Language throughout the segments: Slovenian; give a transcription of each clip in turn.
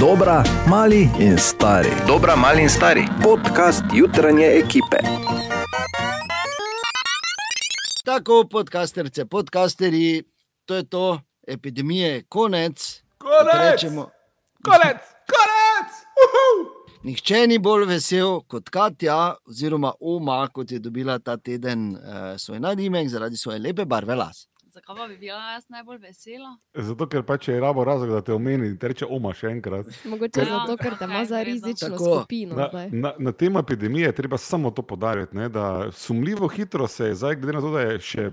Dobra, mali in stari. Dobra, mali in stari. Podcast jutranje ekipe. Tako, podcasterce, podcasteri, to je to, epidemije je konec. Konec! Rečemo, Konec, konec! Uhu! nihče ni bolj vesel kot Katja, oziroma Oma, kot je dobila ta teden uh, svoj nadimek zaradi svoje lepe barve las. Zakaj pa bi bila jaz najbolj vesela? Zato, ker pač je rabo razlog, da te omeni in reče oma še enkrat. Mogoče Ja, zato, ker te ima za kaj rizično Tako. skupino. Na, zdaj. na, na tem epidemiji je treba samo to podariti, ne, da sumljivo hitro se je zdaj, glede na to, da je še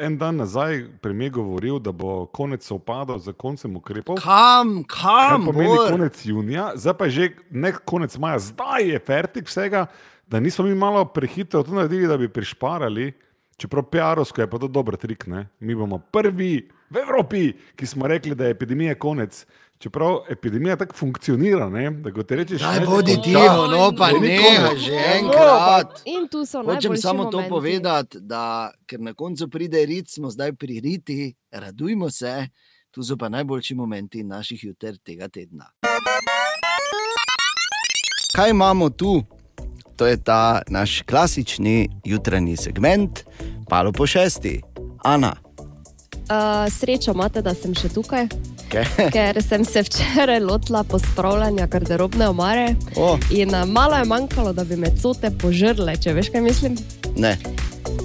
en dan nazaj premijer govoril, da bo konec sovpadal z koncem ukrepov. Kam, kam, pomeni bor? konec junija, zdaj pa je že ne konec maja, zdaj je fertik vsega, da nismo mi malo prehitro to naredili, da bi prišparali. Čeprav PR-ovsko je pa to dober trik, ne? mi bomo prvi v Evropi, ki smo rekli, da je epidemija konec. Čeprav epidemija tako funkcionira, ne? da ko ti rečeš, Daj, ne, bodi konča, tiho, no pa ne, že Ja, enkrat. In tu so Hočem najboljši samo to momenti. povedati, da ker na koncu pride rit, smo zdaj pri riti, radujmo se, tu so pa najboljši momenti naših juter tega tedna. Kaj imamo tu? To je ta naš klasični jutranji segment, palo po šesti. Ana, Uh, srečo imate, da sem še tukaj, kaj? ker sem se včeraj lotila pospravljanja garderobne omare. O, In malo je manjkalo, da bi me cote požrle, če veš, kaj mislim. ne.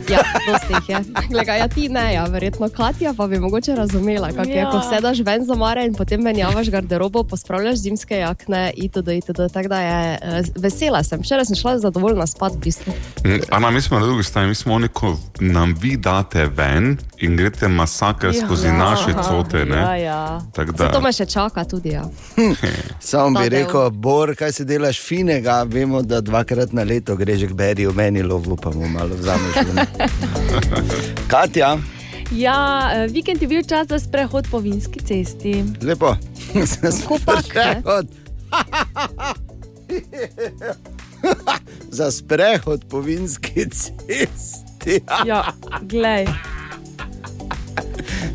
Ja, dosti jih je. Glega, ja, ti ne, ja, verjetno Katja pa bi mogoče razumela, kako je, Ja. ko vse daš ven za omare in potem menjavaš garderobo, pospravljaš zimske jakne itd. itd. Tako da je uh, vesela sem. Včeraj sem šla zadovoljna spat v bistvu. Mm, Ana, mi smo na drugi strani, mi smo oni, ko nam vi date ven in greste masakr Ja. skozi naše cote. Ne? Ja, ja. Tako da- Zato me še čaka tudi. Ja. Samo bi Ta del. rekel, Bor, kaj se delaš finega, vemo, da dvakrat na leto greš k Beriju, meni lovu, pa mu malo vzameš. Katja, Ja, eh, vikend je bil čas za sprehod po vinski cesti. lepo. Kopak, ne? Sprehod. Za sprehod po vinski cesti. Ja, glej,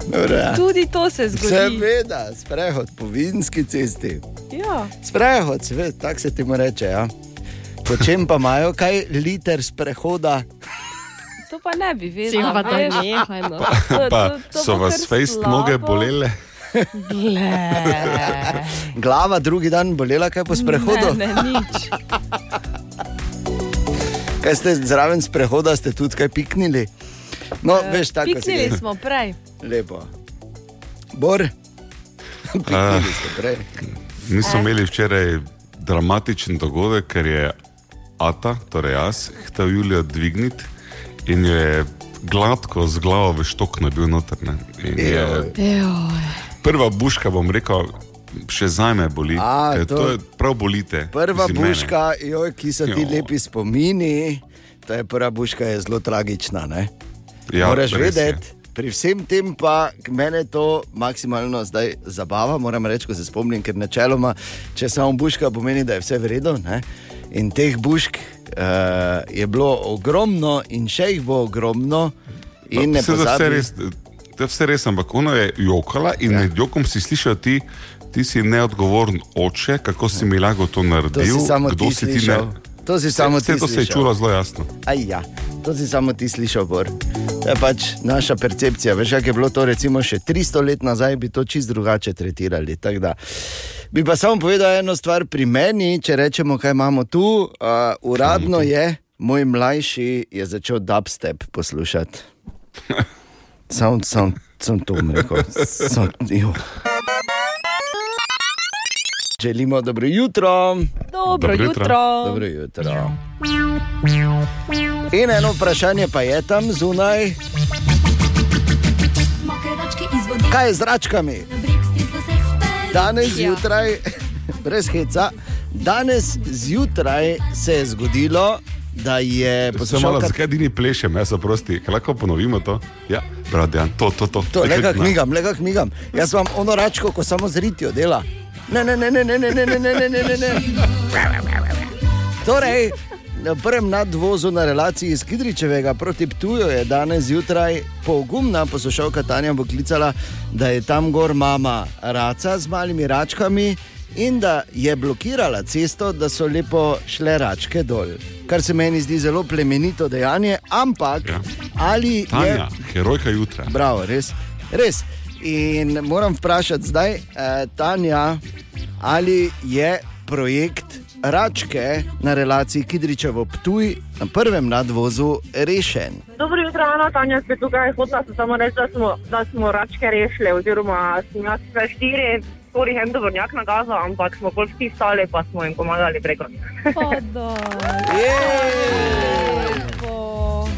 Dobro, ja. tudi to se zgodi. Seveda, sprehod po vinski cesti. Ja. Sprehod, tako se ti mu reče. Ja. Po čem pa imajo kaj liter sprehoda? To pa ne bi vedela. pa veš. nehaj. No. To- Pa to- to so vas fejst noge bolele. Glava drugi dan bolela, kaj po sprehodu? Ne, ne, nič. Kaj ste zraven sprehoda, ste tudi kaj piknili? No, veš, tako Piknili smo prej. Lepo. Bor, piknili ste prej. Mi smo imeli včeraj dramatičen dogodek, ker je Ata, torej jaz, hotel Julijo dvigniti in jo je gladko z glavo v štok nabil noter. ne. In je prva buška, bom rekel, še zdaj me boli. A, ker to- to je prav bolite. Prva buška, joj, ki so ti Jo. lepi spomini, ta je prva buška, je zelo tragična. Ne? Ja, Moraš vedeti. Pri vsem tem pa mene to maksimalno zdaj zabava, moram reči, ko se spomnim, ker načeloma, če samo buška, pomeni, da je vse v redu. Ne? In teh bušk uh, je bilo ogromno, in še jih bo ogromno. In ne Vse pozabi, res, to je vse res, ampak ona je jokala in ja. med jokom si slišal ti, ti si neodgovoren oče, kako si mi lahko to to naredil, si samo kdo ti si ti slišal. ne. To si samo ti to se je čulo zelo jasno. Aj ja, to si samo ti slišal, Bor. To je pač naša percepcija. Veš, kako je bilo to recimo še 300 let nazaj, bi to čist drugače tretirali. Bi pa samo povedal eno stvar pri meni, če rečemo, kaj imamo tu. Uh, uradno je, moj mlajši je začel dubstep poslušati. Sam, sam, sam to bom rekel. Sam, jo. Želimo dobro jutro. Dobro Dobro jutro. jutro. Dobro jutro. In eno vprašanje pa je tam zunaj. Kaj je z račkami? Danes zjutraj, brez heca, danes zjutraj se je zgodilo, da je Samo poslušal malo, zakaj dini plešem, jaz oprosti, lahko ponovimo to? Ja, Bradjan, to, to, to. To, le na- migam, le kako migam. Jaz vam ono račko, ko samo zritijo dela. Ne, ne, ne, ne, ne, ne, ne, ne, ne, ne, ne, ne, ne. Torej, na prvem nadvozu na relaciji iz Kidričevega proti Ptuju je danes zjutraj pogumna poslušalka Tanja poklicala, da je tam gor mama raca z malimi račkami in da je blokirala cesto, da so lepo šle račke dol. Kar se meni zdi zelo plemenito dejanje, ampak Ja. ali Tanja, je. herojka jutra. Bravo, res. res. In moram vprašati zdaj, eh, Tanja, ali je projekt Račke na relaciji Kidričevo Ptuj na prvem nadvozu rešen. Dobro jutro, Ana, Tanja, spet tukaj. Hotela sem samo reči, da smo, da smo račke rešili, oziroma sem jaz vse štiri, skoraj en dobrnjak na gazo, ampak smo bolj vsi stali, pa smo jim pomagali preko.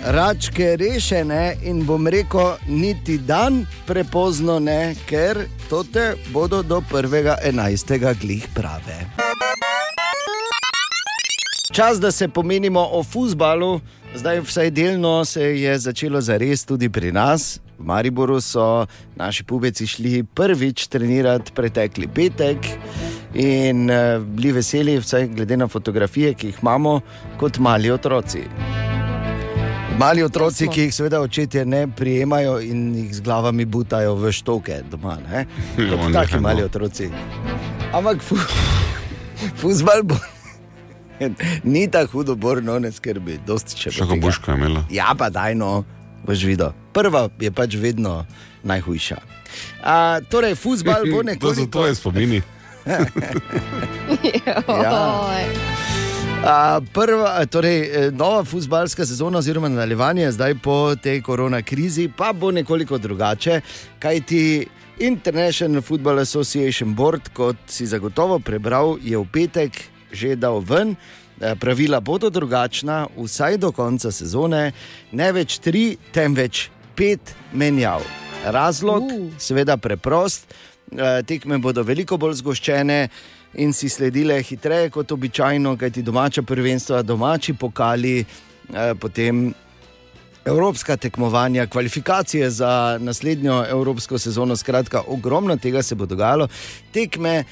Račke rešene in bom rekel, niti dan prepozno ne, ker tote bodo do 1.11. glih prave. Čas, da se pomenimo o futbalu, zdaj vsaj delno se je začelo zares tudi pri nas. V Mariboru so naši pubeci šli prvič trenirati pretekli petek in eh, bili veseli, vsaj glede na fotografije, ki jih imamo, kot mali otroci. Mali otroci, ki jih seveda očetje ne prijemajo in jih z glavami butajo v štoke doma. Ja, taki no. mali otroci. Ampak fu, fuzbal bo. Ni tako hudo, borno ne skrbi, dosti če Še kot buška je imela. Ja, pa daj no, boš videl. Prva je pač vedno najhujša. A, torej, fuzbal bo To so tvoje spomini. Oj. Prva, torej, eh, nova futbalska sezona, oziroma nadaljevanje zdaj po tej korona krizi, pa bo nekoliko drugače, kajti International Football Association Board, kot si zagotovo prebral, je v petek že dal ven. eh, Pravila bodo drugačna, vsaj do konca sezone, ne več tri, temveč pet menjav. Razlog, uh. seveda, preprost, eh, tekme bodo veliko bolj zgoščene in si sledile hitreje kot običajno, kajti domača prvenstva, domači pokali, eh, potem evropska tekmovanja, kvalifikacije za naslednjo evropsko sezono. Skratka, ogromno tega se bo dogajalo. Tekme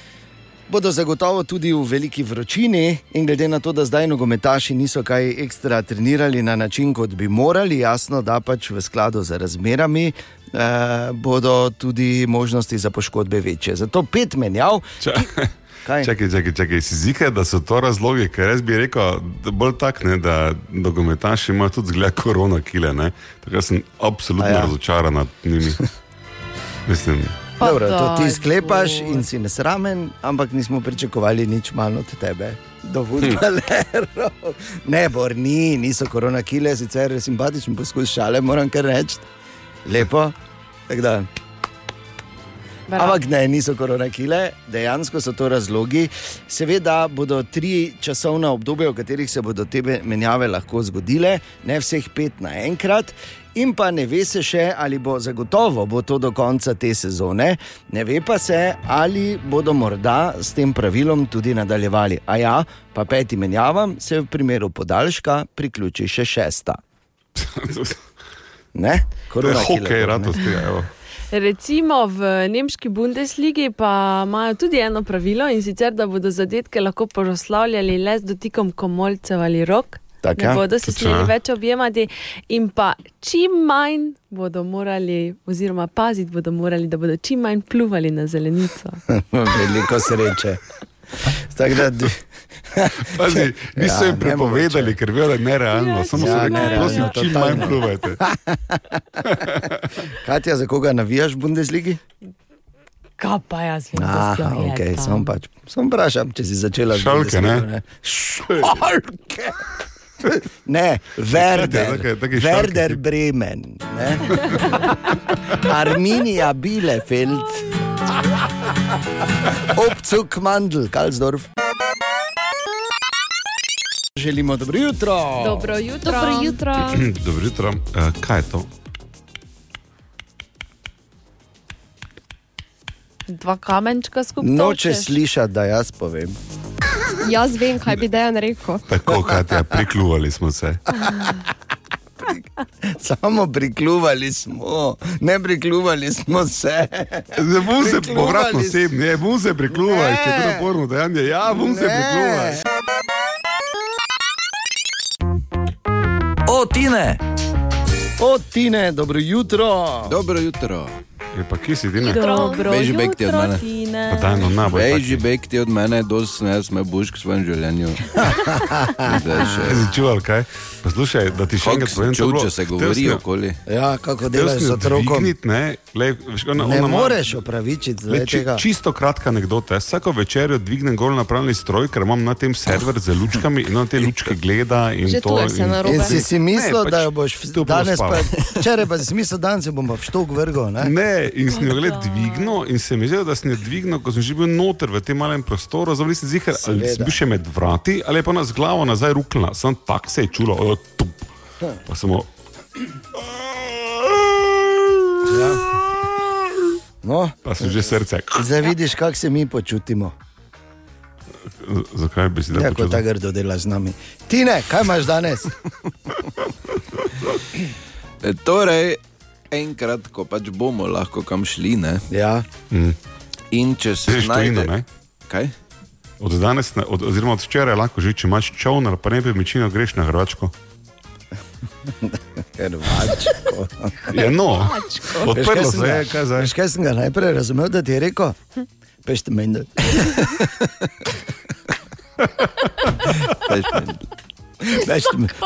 bodo zagotovo tudi v veliki vročini, in glede na to, da zdaj nogometaši niso kaj ekstra trenirali na način, kot bi morali, jasno, da pač v skladu z razmerami. Eh, bodo tudi možnosti za poškodbe večje. Zato pet menjav. Kaj? Čakaj, čakaj, čakaj, si zika, da so to razlogi, ker jaz bi rekel, da bolj tak, ne, da nogometaši imajo tudi zgled korona kile, ne. Tako da sem absolutno A ja. razočaran nad njimi. Mislim, Pa Dobro, to ti daj, sklepaš Bor. in si nesramen, ampak nismo pričakovali nič manj od tebe. Do futbalerov. Ne, bor, ni, niso korona kile, sicer simpatičen poskus šale, moram kar reči. Lepo. Tako Da. Ampak ne, niso korona kile, dejansko so to razlogi. Seveda bodo tri časovna obdobja, v katerih se bodo te menjave lahko zgodile, ne vseh pet naenkrat. In pa ne ve se še, ali bo zagotovo bo to do konca te sezone, ne ve pa se, ali bodo morda s tem pravilom tudi nadaljevali. A ja, pa peti menjavam se v primeru podaljška priključi še šesta. Ne? hokej, ne? rato ste. evo. Recimo v nemški Bundesligi pa imajo tudi eno pravilo in sicer, da bodo zadetke lahko proslavljali le z dotikom komolcev ali rok. Tako, Ne ja. bodo se smeli več objemati, in pa čim manj bodo morali, oziroma paziti bodo morali, da bodo čim manj pluvali na zelenico. Veliko sreče. Tako da, Pazi, niso Ja, jim prepovedali, ker vejo, da je nerealno. Ja, Samo ja, so rekli, nerealno, prosim, čim manj pluvajte. Katja, za koga navijaš v Bundesligi? Kaj pa jaz vem, da Aha, okay, sem pač. Sem vprašal, če si začela z Šalke, Bundesligo, ne? Šalke. Ne, Werder, Take- take šalke, Werder ki- Bremen, ne? Arminija Bielefeld, Obcuk Mandl, Kalsdorf. Želimo dobro jutro. Dobro jutro. Dobro jutro. Dobro jutro. Uh, kaj je to? Dva kamenčka skupaj. Noče slišati, da jaz povem. Jaz vem, kaj bi dejan rekel. Tako, Katja, prikljuvali smo se. Samo prikljuvali smo, ne prikljuvali smo se. Ne bom se povratno s- osebno, ne bom se prikljuvali, če je to naporno dejanje. Ja, bom se Ne. Tine! O, Tine, dobro jutro. Dobro jutro. Je pa kje si ti ne? Dobro Beži bek ti od mene. Tine. ne. Pa daj, no, na, boj že bek ti od mene, dosti ne, sme bušk v svojem življenju. Zdaj še. Si čuval, kaj? Poslušaj, da ti še enkrat povem, bilo- če se govori jo- okoli. Ja, kako delaš z otrokom. dvigniti, Ne, Lej, veš, ona, Ne ona ima- moreš opravičiti Le, či, tega. čisto kratka anekdota. Jaz vsako večerjo dvignem gor napravni stroj, ker imam na tem server z lučkami in on te lučke gleda. In Že to, in-. In si si mislil, Ne, da pač jo boš danes, pa, včeraj pa si si mislil, da se bom pa v štok vrgel. Ne? Ne, in sem jo gled dvignil in se mi zdi, da sem jo dvignil, ko sem že bil noter v tem malem prostoru, zdaj nisem zihar, ali sem bil še med vrati, ali je pa nas glavo nazaj rukla, sem tak se je čulo, o, tup. pa samo. Ja. No, Pa sem že srce. zdaj vidiš, kako se mi počutimo. Zakaj bi si da Ja, ko ta grdo dela z nami. Tine, kaj imaš danes? E, torej, enkrat, ko pač bomo lahko kam šli, ne? Ja. Mm. In če se Greš tujino, znajde... ne? Kaj? Od danes, ne- od, oziroma od včeraj lahko že, če imaš čovn ali pa ne bi mičino, greš na Hrvačko. Hrvačko. Ja, no, Veš, odprlo kaj sem se ga- je, kaj zdaj. Veš, kaj sem ga najprej razumel, da ti je rekel? Pešti mendel.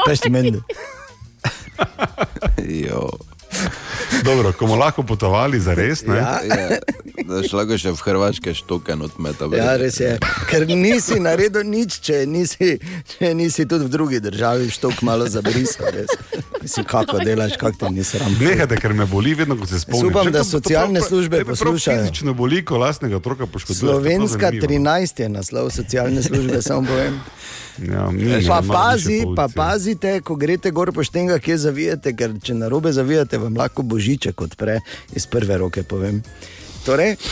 Pešti mendel. Jo. Dobro, ko bomo lahko potovali za res, ne? Ja. Ja, da šla ga še v Hrvaške štoken odmeta. Ja, res je. Ker nisi naredil nič, če nisi, če nisi tudi v drugi državi štok malo zabrisal. res. Mislim, kako delaš, kako ti ni sram. Nehajte, ker me boli, vedno ko se spomnim. upam, da socialne prav- službe poslušajo. Fizično boli, ko lastnega otroka poškoduje. Slovenska 13 je naslov socialne službe, samo povem. Ja, ni, Pa, ne, pazi, pa pazite, ko greste gor poštenga, kje zavijate, ker če na robe zavijate, vam lahko božiček odpre iz prve roke. Povem. Torej,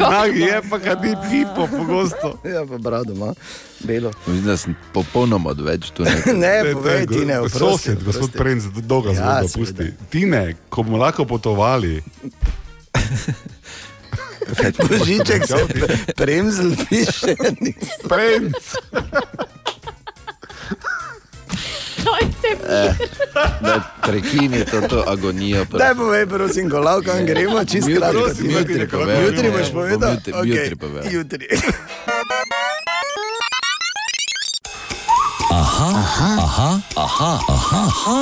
Nag je pa, kad ni pipo pogosto. ja, pa brado ima, belo. Mislim, da sem popolnoma odveč tu. nekaj. Ne, povej ti ne, Sosed, oprosti. gospod Prenc, dolgo Ja, zelo seveda. pusti. Tine, ko bomo lahko potovali, Božiček se premzel, piše. Prenc. Eh, da prekini to, to agonijo. Daj povej, prosim, ko lahko gremo, čisto Jutri, kratko. prosim, jutri povem. Jutri boš povedal? jutri- Okej, jutri povem. Jutri. Aha, aha, aha, aha, aha,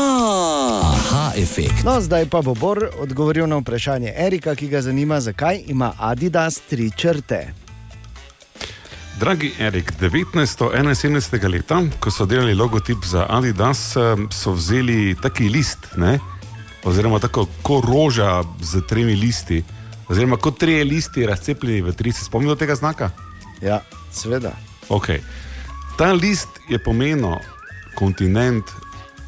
aha, efekt. No, zdaj pa bo Bor odgovoril na vprašanje Erika, ki ga zanima, zakaj ima Adidas tri črte. Dragi Erik, 1971. leta, ko so delali logotip za Adidas, eh, so vzeli taki list, ne? oziroma tako kot roža z tremi listi, oziroma kot trije listi razcepljeni v tri. Se spomnite tega znaka? Ja, seveda. Okay. Ta list je pomenil kontinent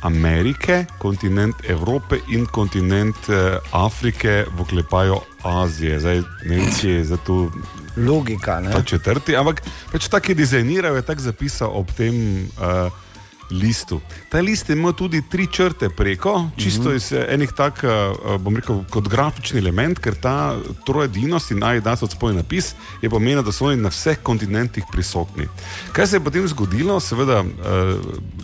Amerike, kontinent Evrope in kontinent eh, Afrike, v oklepaju Azije. Zdaj, Nemčije je za to Logika. Ne? ta četrti, ampak pač tako je dizajniral, je tako zapisal ob tem uh, listu. Ta list imel tudi tri črte preko, čisto iz eh, enih tak, uh, bom rekel, kot grafični element, ker ta trojedinost in najdas od spodaj napis je pomenil, da so oni na vseh kontinentih prisotni. Kaj se je potem zgodilo? Seveda,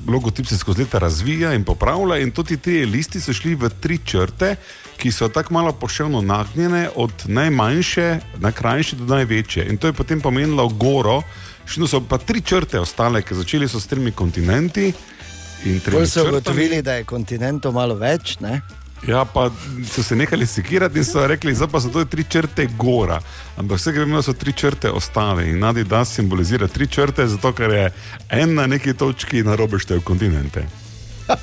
logotip se skozi leta razvija in popravlja in tudi ti listi so šli v tri črte, ki so tako malo poševno nagnjene, od najmanjše, najkrajše do največje. In to je potem pomenilo goro, še so pa tri črte ostale, ki začeli so s tremi kontinenti. Bolj so ugotovili, da je kontinentov malo več. Ne? Ja, pa so se nehali sekirati in so rekli, zdaj pa so to tri črte gora. Ampak vse gremo, so tri črte ostale in Adidas simbolizira tri črte, zato ker je en na neki točki na robe štev kontinente.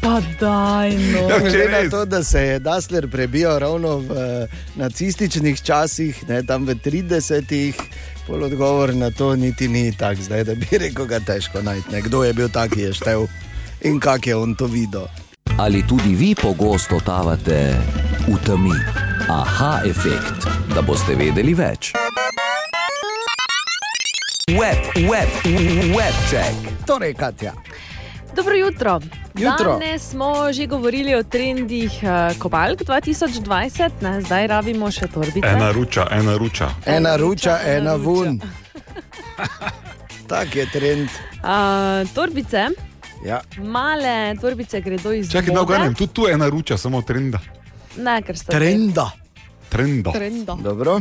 Pa daj, no. Ja, Glede na to, da se je Dasler prebijal ravno v eh, nacističnih časih, ne, tam v 30-ih, pol odgovor na to niti ni tak, zdaj da bi rekel, ga težko najti. ne. Kdo je bil tak, ki je štev in kak je on to videl. Ali tudi vi pogosto tavate v temi? Aha, efekt, da boste vedeli več. Web, web, web check. Torej, Katja. Dobro jutro. Jutro. Danes smo že govorili o trendih uh, kopalk 2020, ne? zdaj rabimo še torbice. Ena ruča, ena ruča. Ena ruča, ena vun. Tak je trend. Uh, torbice, Ja. male torbice gredo iz Čakaj, mode. no, ganem, tudi tu je ena ruča, samo trenda. Ne, ker sta Trenda. Trendo. Trenda. Dobro.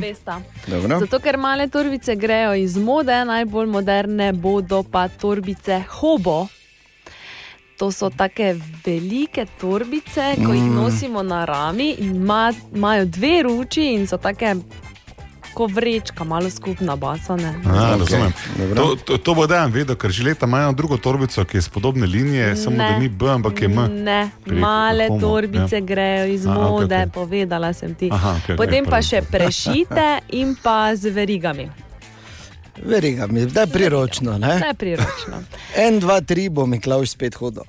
Dobro. Zato, ker male torbice grejo iz mode, najbolj moderne bodo pa torbice Hobo. To so tako velike torbice, ko jih nosimo na rami in ima- imajo dve ruči in so tako kot vrečka, malo skupna basane. A, Ok, razumem. dobro. To, to, to bo dejan vedel, ker že leta imajo drugo torbico, ki je z podobne linije, samo da Ne. ni B, ampak je M. Ne, Pri male Homo, torbice ja. grejo iz A, mode, okej. povedala sem ti. Aha, okej, Potem pa prav. še prešite in pa z verigami. Veriga mi, da je priročno. Ne? Ne priročno. En, dva, tri bo Miklaš spet hodil.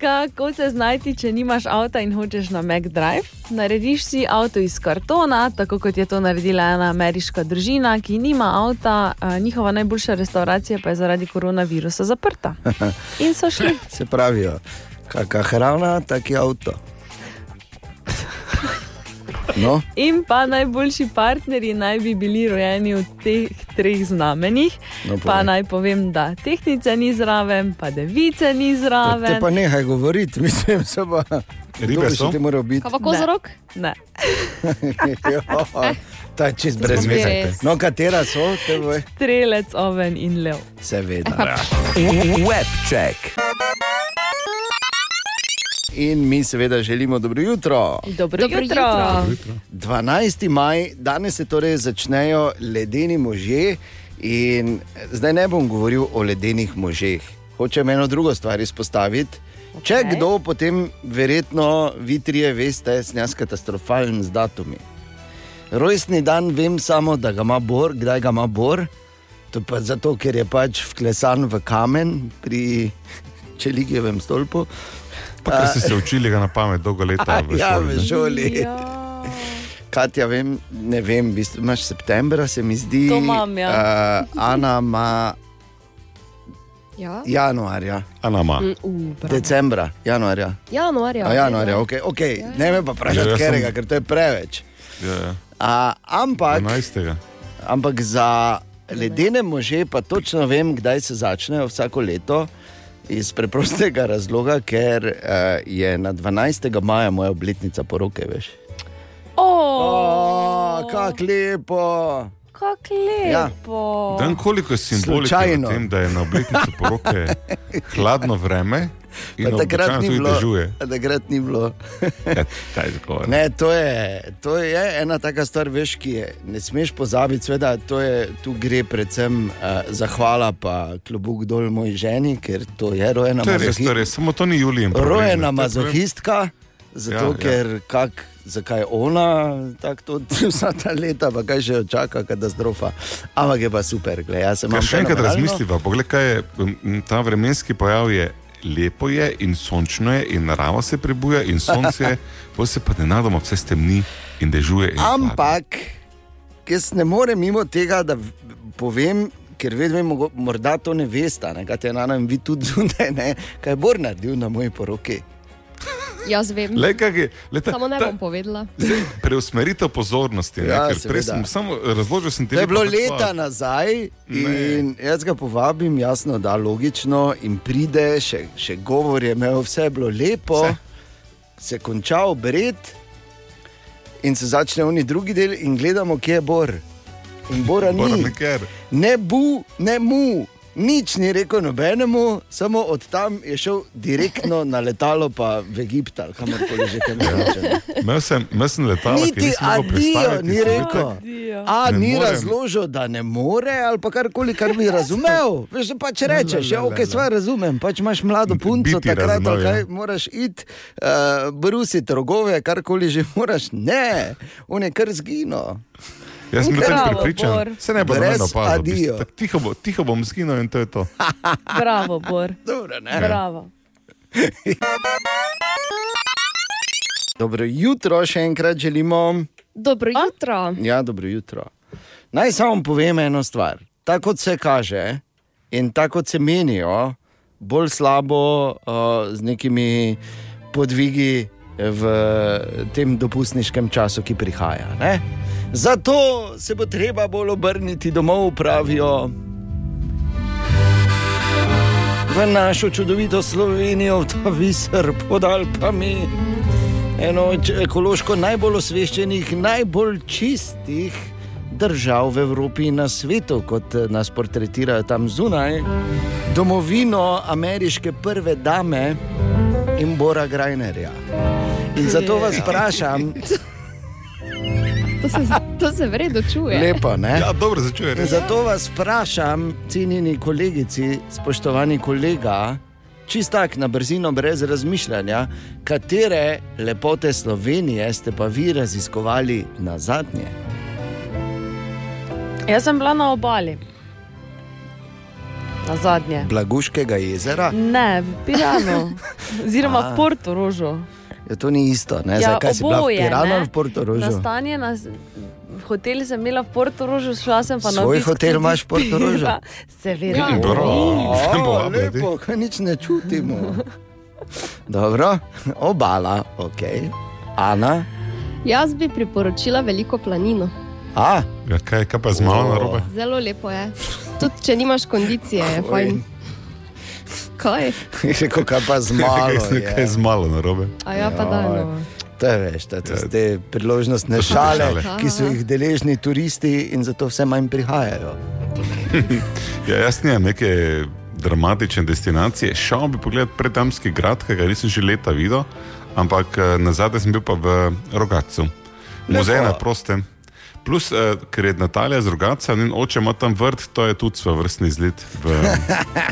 Kako se znajti, če nimaš avta in hočeš na McDrive? Narediš si avto iz kartona, tako kot je to naredila ena ameriška družina, ki nima avta, njihova najboljša restauracija pa je zaradi koronavirusa zaprta. In so šli. Se pravijo, kakšna hrana, tak je avto. No, In pa najboljši partnerji naj bi bili rojeni v teh treh znamenjih. No, pa naj povem, da tehnice ni zraven, pa device ni te zraven. pa nehaj govoriti, mislim, se pa. Ribe so? Ti morajo biti. Kaj pa kozorok? Ne. Ta je čist To brez veze. No, katera so, te boj? Strelec, oven in lev. Seveda. Webček. In mi seveda želimo dobro jutro. Dobro, Dobro jutro. jutro. 12. maj, danes se torej začnejo ledeni možje. In zdaj ne bom govoril o ledenih možeh. Hočem eno drugo stvar izpostaviti. Okay. Če kdo, potem verjetno vi trije veste, sem jaz katastrofalen z datumi. Rojstni dan vem samo, da ga ima Bor, kdaj ga ima Bor. To pa zato, ker je pač vklesan v kamen pri Čeligijevem stolpu. Pa, ker ste se učili ga na pamet dolgo leta. v ja, šoli, v ne? šoli. Ja. Katja, vem, ne vem, v bistvu imaš septembra, se mi zdi. To imam, ja. Uh, Ana ima Ja. januarja, Mm, Ana ima. uh, decembra, januarja. Januarja. A, januarja, ok, okay. ne me pa Ja, vprašati, jaz sem- katerega, ker to je preveč. Ja, ja. Uh, ampak, 12. ampak za ledene može pa točno vem, kdaj se začnejo vsako leto. Iz preprostega razloga, ker uh, je na 12. maja moja obletnica poroke, veš. Oh, O, kako lepo! kako Ja. lepo. Dan koliko je simbolike Slučajno. v tem, da je na obletnici poroke hladno vreme takrat ni bilo. Takrat ni bilo. Ja. Ne, to, je, to je ena taka stvar, veš, ki je ne smeš pozabiti. Sveda, to je, tu gre predvsem uh, zahvala, pa klobuk dol moji ženi, ker to je rojena To je res, to je mazohistka. res, samo to ni problem, Rojena mazohistka, zato Ja, ja, ja. ker kak, zakaj ona tako vsa ta leta, pa kaj že jo čaka, katastrofa. Ampak je pa super, gledaj, še enkrat razmisliva, poglej, kaj je ta vremenski pojav. Je lepo je in sončno je, in narava se prebuja, in sonce, pa se pa nenadoma vse stemni in dežuje. In. Ampak, jaz ne morem mimo tega, da povem, ker vedno mogo- morda to ne veste, kaj je na nam, vi tudi zunaj, kaj je Bor naredil na moji poroki. Jaz vem. Le, je, le, ta, Samo ne ta, bom povedala. zdaj, preusmeritev pozornosti. Ne, Ja, seveda. sem samo razložil, sem ti To je bilo pač leta pa- nazaj in jaz ga povabim, jasno, da logično in pride, še, še govor je imel, vse je bilo lepo, Vse. se konča obred in se začne oni drugi del in gledamo, kje je Bor. In Bora Bora ni. Neker. ne bu, ne mu. Nič ni rekel nobenemu, samo od tam je šel direktno na letalo, pa v Egipt ali kamorkoli že tam reče. Imel sem, sem letalo, ki Niti adijo ni rekel. Adijo. A Ne ni morem. razložil, da ne more, ali pa karkoli, kar bi razumel. Veš, pač rečeš, ja, ok, sva razumem. Pač imaš mlado punco, Biti takrat razumel, ali kaj, ja. moraš iti, uh, brusiti rogove, karkoli že moraš. Ne, on je kar zginil. Jaz sem Bravo, pripričan, se ne bo Brez noben opazil. adijo. Tako Tiho, bo, tiho bom zginil in to je to. Bravo, Bor. Dobro, ne? Bravo. Dobro jutro, še enkrat želimo. Dobro jutro. Ja, dobro jutro. Naj samo povem eno stvar. Tako kot se kaže in tako kot se menijo, bolj slabo uh, z nekimi podvigi v tem dopustniškem času, ki prihaja. Ne? Zato se bo treba bolj obrniti domov, pravijo. V našo čudovito Slovenijo, v ta viser pod Alpami, eno od ekološko najbolj osveščenih, najbolj čistih držav v Evropi in na svetu, kot eh, nas portretirajo tam zunaj, domovino ameriške prve dame in Bora Grajnerja. In zato vas vprašam, To se, to se vredno čuje. lepo, ne? Ja, dobro začuje. res. Zato vas vprašam, cenjeni kolegici, spoštovani kolega, čistak na brzino, brez razmišljanja, katere lepote Slovenije ste pa vi raziskovali na zadnje? Jaz sem bila na obali. Na zadnje. Blaguškega jezera? Ne, v Piranu, oziroma v Porto Rožu. Ja, to ni isto, ne? Ja, Zakaj si bila v oboje, Piranu ne. ali v Portorožu? Nastanje na hotelu sem imela v Porto Rožu, šla sem pa na Svoj obisk hotel tudi- imaš v Portorožu? Ja, Seveda. Ja, dobro. Sem O, povabila, ti. lepo, kaj nič ne čutimo. Dobro, obala, ok. Ana, Jaz bi priporočila veliko planino. a, Ja, kaj, kaj pa z malo na robe? Zelo lepo je. Tudi če nimaš kondicije, je fajn. Kaj? rekel, kaj pa z malo. Kaj, kaj je. z malo na robe? A ja, pa da. No. To je veš, to so te priložnostne To so te šale, šale. ki so jih deležni turisti in zato vse manj prihajajo. Ja, jaz nimam neke dramatične destinacije. Šel bi pogledat predamski grad, ki ga nisem že leta videl, ampak eh, na zadnje sem bil pa v Rogacu, muzej na prostem. Plus, eh, ker je Natalija z Rogaca in oče ima tam vrt, to je tudi svoj vrstni izlet. V...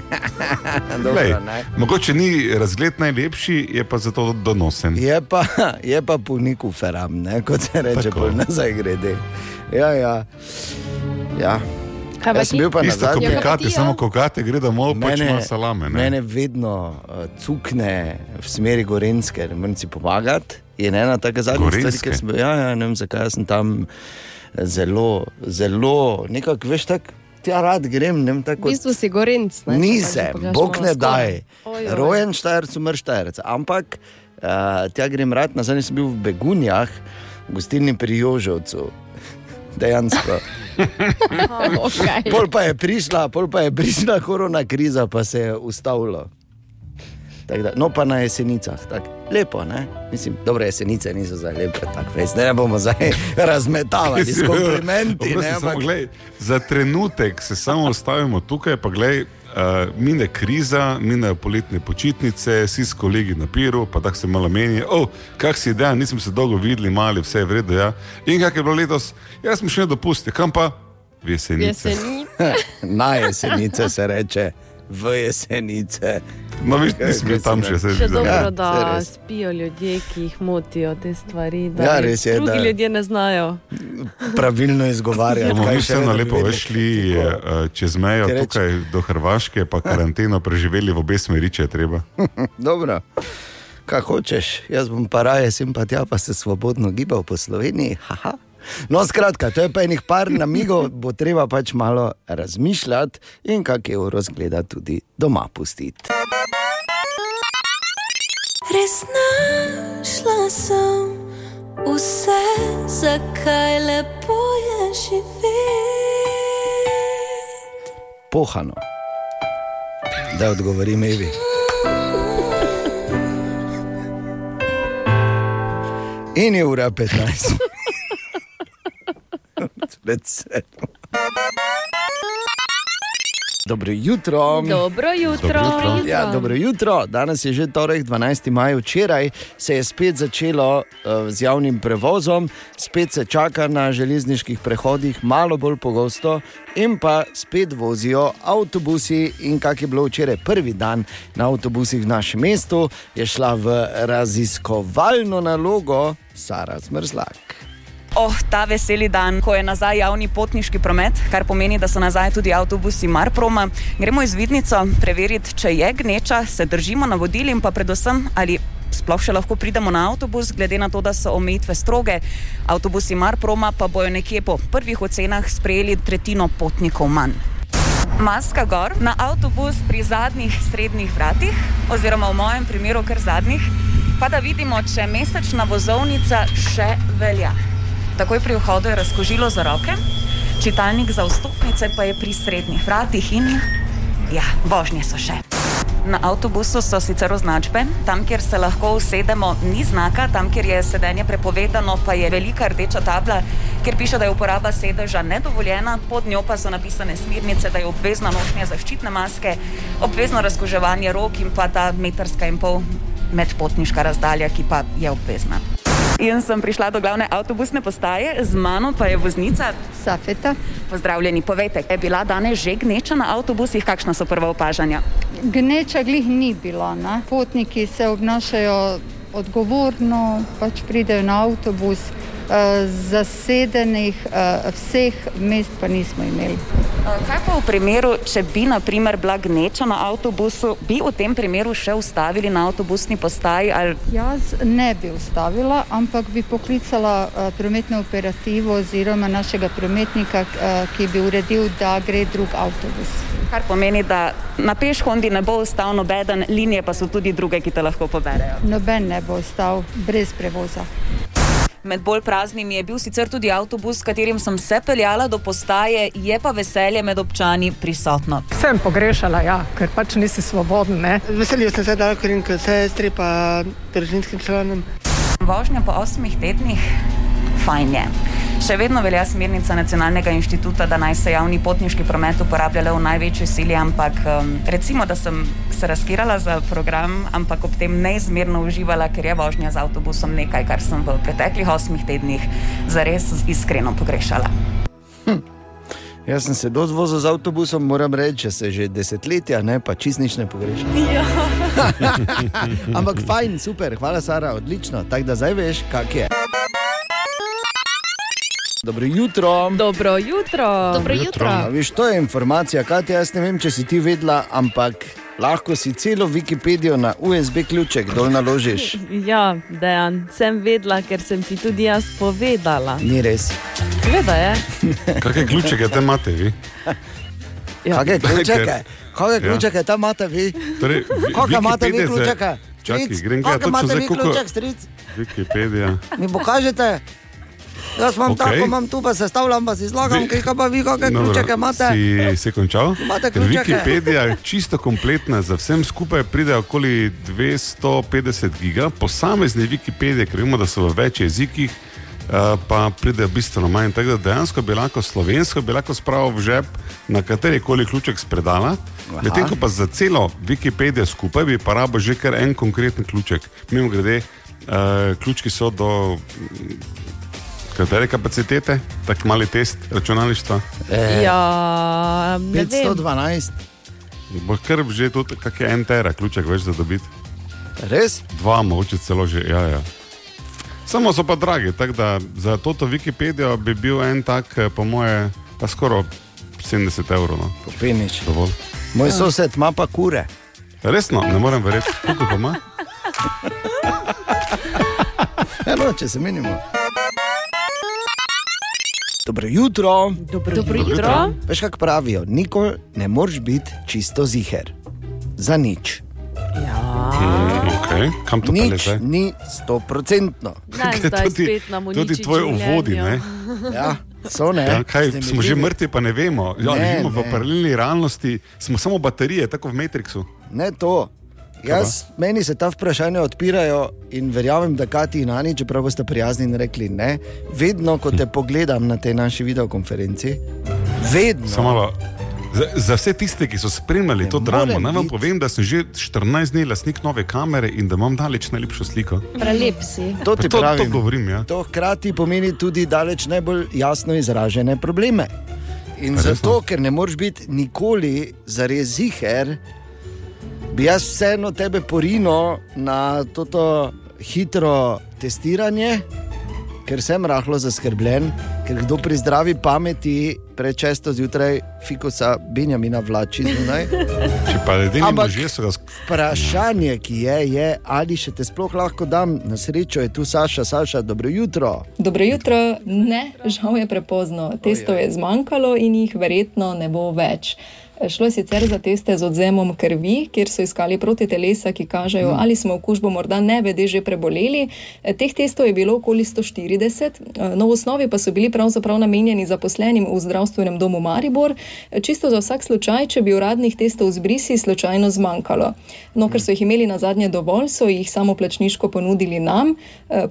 Dobro, ne? mogoče ni razgled najlepši, je pa zato donosen. Je pa, je pa punik v feram, ne? kot se reče, pol nazaj grede. Ja, ja. ja. Jaz sem bil pa na Isto kot. Ja, pikati, ti, ja. samo kokate gre domov, pač ima salame. Ne? mene vedno uh, cukne v smeri Gorenske, ne morem si pomagati. Je ena taka zadnja stvar, ki sem ja, ja, ne vem zakaj sem tam zelo, zelo, nekako veš tako, tja rad grem, ne vem V tako. bistvu si gorenc. ne, Nisem, bog ne daj. Rojen štajerc, umr štajerc. Ampak uh, tja grem rad, nazaj sem bil v Begunjah, v gostilni pri Jožovcu. Dejansko. Okay. Pol pa je prišla, pol pa je prišla korona kriza, pa se je ustavilo. Da, no, pa na jesenicah, tako lepo, ne? Mislim, dobre jesenice niso zdaj lepe, tako res. Ne bomo zdaj razmetavali s komplimenti. Ne, samo, ampak, glej, za trenutek se samo ustavimo tukaj, pa glej, uh, mine kriza, minejo poletne počitnice, vsi s kolegi na piru, pa tako se malo meni, oh, kak si dan, nismo se dolgo videli, mali, vse je vredno. Ja. In kak je bilo letos, jaz sem še ne dopustil, kam pa? V jesenice. Jesenice. na jesenice se reče, v jesenice. No, viš, nisem bil kaj tam si še, ne- se Še dobro, Ja, da res. spijo ljudje, ki jih motijo te stvari. Da Ja, res je, Drugi da- ljudje ne znajo. Pravilno. Bomo kaj mi vseeno da bi lepo vedeli. šli uh, čez mejo Ti tukaj do Hrvaške, pa karanteno preživeli v obe smeri, če je treba. Dobro, kaj hočeš, jaz bom pa raje sem pa tja, pa se svobodno gibal po Sloveniji. Haha. No, skratka, to je pa enih par namigov, bo treba pač malo razmišljati in kak je uro zgleda tudi doma pustiti. Res našla sem vse, zakaj lepo je živeti. Pohano. Da odgovorim Evi. In je ura 15. Sedmo. Dobro jutro. Dobro jutro. Dobro jutro. Ja, dobro jutro. Danes je že torek, 12. maj. Včeraj se je spet začelo uh, z javnim prevozom, spet se čaka na železniških prehodih, malo bolj pogosto, in pa spet vozijo avtobusi. In kak je bilo včeraj prvi dan na avtobusih v našem mestu, je šla v raziskovalno nalogo Sara Zmrzlak. Oh, ta veseli dan, ko je nazaj javni potniški promet, kar pomeni, da so nazaj tudi avtobusi Marproma. Gremo iz vidnico preveriti, če je gneča, se držimo navodil in pa predvsem, ali sploh še lahko pridemo na avtobus, glede na to, da so omejitve stroge. Avtobusi Marproma pa bojo nekje po prvih ocenah sprejeli tretjino potnikov manj. Maska gor na avtobus pri zadnjih srednjih vratih, oziroma v mojem primeru kar zadnjih, pa da vidimo, če mesečna vozovnica še velja. Takoj pri vhodu je razkožilo za roke, čitalnik za vstopnice pa je pri srednjih vratih in ja, vožnje so še. Na avtobusu so sicer označbe, tam, kjer se lahko usedemo, ni znaka, tam, kjer je sedenje prepovedano, pa je velika rdeča tabla, kjer piše, da je uporaba sedeža nedovoljena, pod njo pa so napisane smernice, da je obvezna nošnja zaščitne maske, obvezno razkoževanje rok in pa ta metrska in pol medpotniška razdalja, ki pa je obvezna. In sem prišla do glavne avtobusne postaje, z mano pa je voznica Safeta. Pozdravljeni, povejte, je bila danes že gneča na avtobusih, kakšna so prva opažanja? Gneča glih ni bila. Ne? Potniki se obnašajo odgovorno, pač pridejo na avtobus, zasedenih eh, vseh mest pa nismo imeli. Kaj pa v primeru, če bi naprimer bila gneča na avtobusu, bi v tem primeru še ustavili na avtobusni postaji? Ali... Jaz ne bi ustavila, ampak bi poklicala prometno operativo oziroma našega prometnika, ki bi uredil, da gre drug avtobus. Kar pomeni, da na pešhondi ne bo ostal nobeden, linije pa so tudi druge, ki te lahko poberejo. Noben ne bo ostal brez prevoza. Med bolj praznimi je bil sicer tudi avtobus, s katerim sem se peljala do postaje, je pa veselje med občani prisotno. Sem pogrešala, ja, ker pač nisi svoboden. Ne? Veselil sem se, da lahko kot sestri pa družinskim članom. Vožnja po osmih tednih, fajn je. Še vedno velja smernica Nacionalnega inštituta, da naj se javni potniški promet uporablja le v največji sili, ampak um, recimo, da sem se razkirala za program, ampak ob tem neizmerno uživala, ker je vožnja z avtobusom nekaj, kar sem v preteklih osmih tednih zares iskreno pogrešala. Hm. Jaz sem se dozvozil z avtobusom, moram reči, se že desetletja, ne pa čist nič ne pogrešam. Ja. Ampak fajn, super, hvala Sara, odlično. Tako da zdaj veš, kak je. Dobro jutro. Dobro jutro. Dobro jutro. A, viš, to je informacija, kaj jaz ne vem, če si ti vedela, ampak lahko si celo Wikipedijo na USB ključek dol naložiš. Ja, dejan, sem vedela, ker sem ti tudi jaz povedala. Ni res. Seveda je. Kakšne ključke te imate vi? Ja. Kakšne ključke? Kakšne Ja. ključke tam imate vi? Torej, vi- Kakšne imate vi ključke? Čakaj, grem gledat kakšne imate vi ključek, stric? Wikipedija. Mi pokažete? Jaz imam okay. tako, imam tu pa sestavljam, pa si zlagam, kaj pa vi, kakšne ključke imate? Si, si končal? Imate ključke? Wikipedija je čisto kompletna, za vsem skupaj pride okoli 250 giga, posamezne Wikipedije, ker vemo, da so v več jezikih, eh, pa pride bistveno manj. Tako da dejansko bi lahko slovensko bi lahko spravil v žep na kateri koli ključek spredala. Medtem ko pa za celo Wikipedijo skupaj bi pa rabo že kar en konkreten ključek. Mimo grede, uh, ključki so do katere kapacitete, tako mali test računalništva. Ja, ne vem. 512. Bo kar že tudi, kak je en tera, ključek več za dobiti. Res? Dva, mogoče celo že, ja, ja. Samo so pa dragi, tako da za toto Wikipedijo bi bil en tak, eh, po moje, pa skoraj 70 evrov. No. Popenič. Dovolj. Moj sosed ima pa kure. Resno, ne morem verjeti, koliko pa ima. Eno, če se menimo. Dobro jutro. Dobro Dobro jutro. jutro. Veš, kako pravijo, nikoli ne moreš biti čisto ziger. Za nič. Mm, okay. Kam to Nič zdaj? ni stoprocentno. Tudi uniči tvoj uvodi, ne? Ja, so ne. Ja, kaj, Ste smo že mrtvi, pa ne vemo. Ja, Ne, živimo v ne. paralelni realnosti, smo samo baterije, tako v Matrixu. Ne to. Jaz, meni se ta vprašanja odpirajo in verjamem, da Kati in Ani, čeprav boste prijazni in rekli ne, vedno, ko te pogledam na tej naši videokonferenci, vedno. Samo malo. Za, za vse tiste, ki so spremljali to dramo, naj vam povem, da sem že 14 dni lastnik nove kamere in da imam daleč najlepšo sliko. Prelep si. To ti to, pravim. to govorim. Ja. To hkrati pomeni tudi daleč najbolj jasno izražene probleme. In A resno? zato, ker ne moreš biti nikoli zares ziger, bi jaz vseeno tebe porino na to hitro testiranje, ker sem rahlo zaskrbljen, ker kdo pri zdravi pameti prečesto zjutraj fikusa Benjamina vlači zunaj. Če pa edini Ampak- možje so ga Vprašanje, ki je, je, ali še te sploh lahko dam na srečo, je tu Saša, Saša, dobro jutro. Dobro jutro, ne, žal je prepozno. Testov je zmanjkalo in jih verjetno ne bo več. Šlo je sicer za teste z odzemom krvi, kjer so iskali protitelesa, ki kažejo, Mm. ali smo okužbo morda ne vede že preboleli. Teh testov je bilo okoli 140, e, no v osnovi pa so bili pravzaprav namenjeni zaposlenim v zdravstvenem domu Maribor, čisto za vsak slučaj, če bi uradnih testov z brisi slučajno zmanjkalo. No, ker so jih imeli na zadnje dovolj, so jih samoplačniško ponudili nam,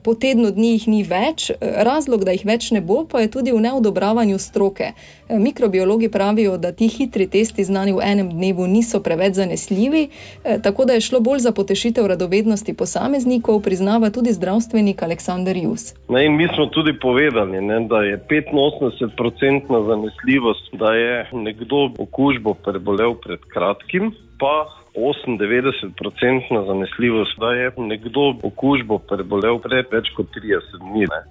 po tednu dni jih ni več, razlog, da jih več ne bo, pa je tudi v neodobravanju stroke. Mikrobiologi pravijo, da ti hitri testi znani v enem dnevu niso preveč zanesljivi, e, tako da je šlo bolj za potešitev radovednosti posameznikov, priznava tudi zdravstvenik Aleksandar Jus. Ne, mi smo tudi povedali, ne, da je 85-odstotna zanesljivost, da je nekdo okužbo prebolel pred kratkim, pa 98-odstotna zanesljivost, da je nekdo okužbo prebolel pred več kot 30 dni. Ne.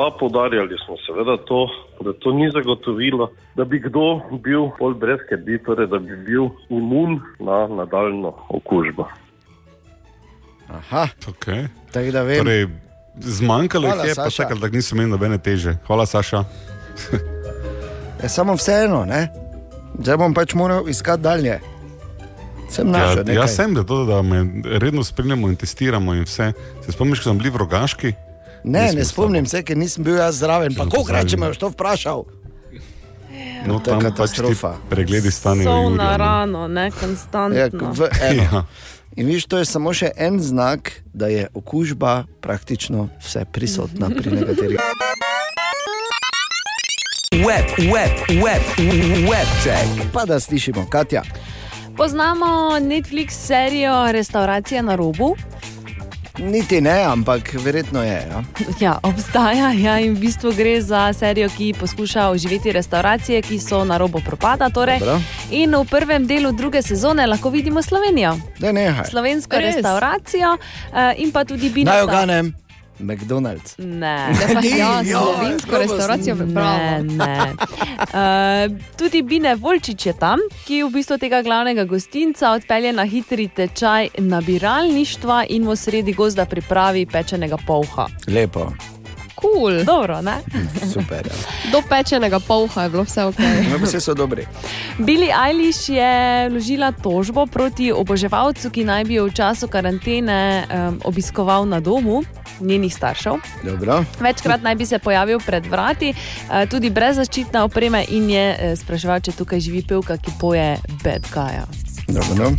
Pa podarjali smo seveda to, da to ni zagotovilo, da bi kdo bil bolj brez skrbi, torej da bi bil imun na nadaljno okužbo. Aha. Okay. Tako da vem. Torej, zmanjkalo Hvala, je, pa Saša. čakali, da niso imeli nobene teže. Hvala, Saša. Je samo vseeno, ne? Zdaj bom pač moral iskati dalje. Sem našel Ja, jaz sem, da, to, da me redno spremljamo in testiramo in vse. Se spomniš, ko smo bili v rogaški? Ne, ne s spomnim se, ker nisem bil jaz zraven. Pa Ja, koliko če me boš to vprašal? No, to je tam pač katastrofa. pregledi stanejo. So Jurija, na no. rano, ne konstantno. Ja, v eno. Ja. In viš, to je samo še en znak, da je okužba praktično vse prisotna pri nekaterih. Web, web, web, web check. Pa da slišimo, Katja. Poznamo Netflix serijo Restauracija na robu. Niti ne, ampak verjetno je. Ja. Ja, obstaja ja, in v bistvu gre za serijo, ki poskuša oživeti restauracije, ki so na robu propada. Torej. Dobro. In v prvem delu druge sezone lahko vidimo Slovenijo. Da nehaj. Slovensko Res? restauracijo uh, in pa tudi Bina. Naj oganem. McDonald's. Ne, Ne, ja, ja, slovensko dobro restauracijo Ne, pripravljamo. ne. Uh, tudi Bine Volčič je tam, ki v bistvu tega glavnega gostinca odpelje na hitri tečaj nabiralništva in v sredi gozda pripravi pečenega polha. Lepo, Cool. Dobro, ne? super. Ja. Do pečenega polha je bilo vse ok. No, vse so dobri. Billie Eilish je vložila tožbo proti oboževalcu, ki naj bi jo v času karantene um, obiskoval na domu njenih staršev. Dobro. Večkrat naj bi se pojavil pred vrati, eh, tudi brez zaščitne opreme, in je eh, spraševal, če tukaj živi pevka, ki poje Bad Guy. Dobro,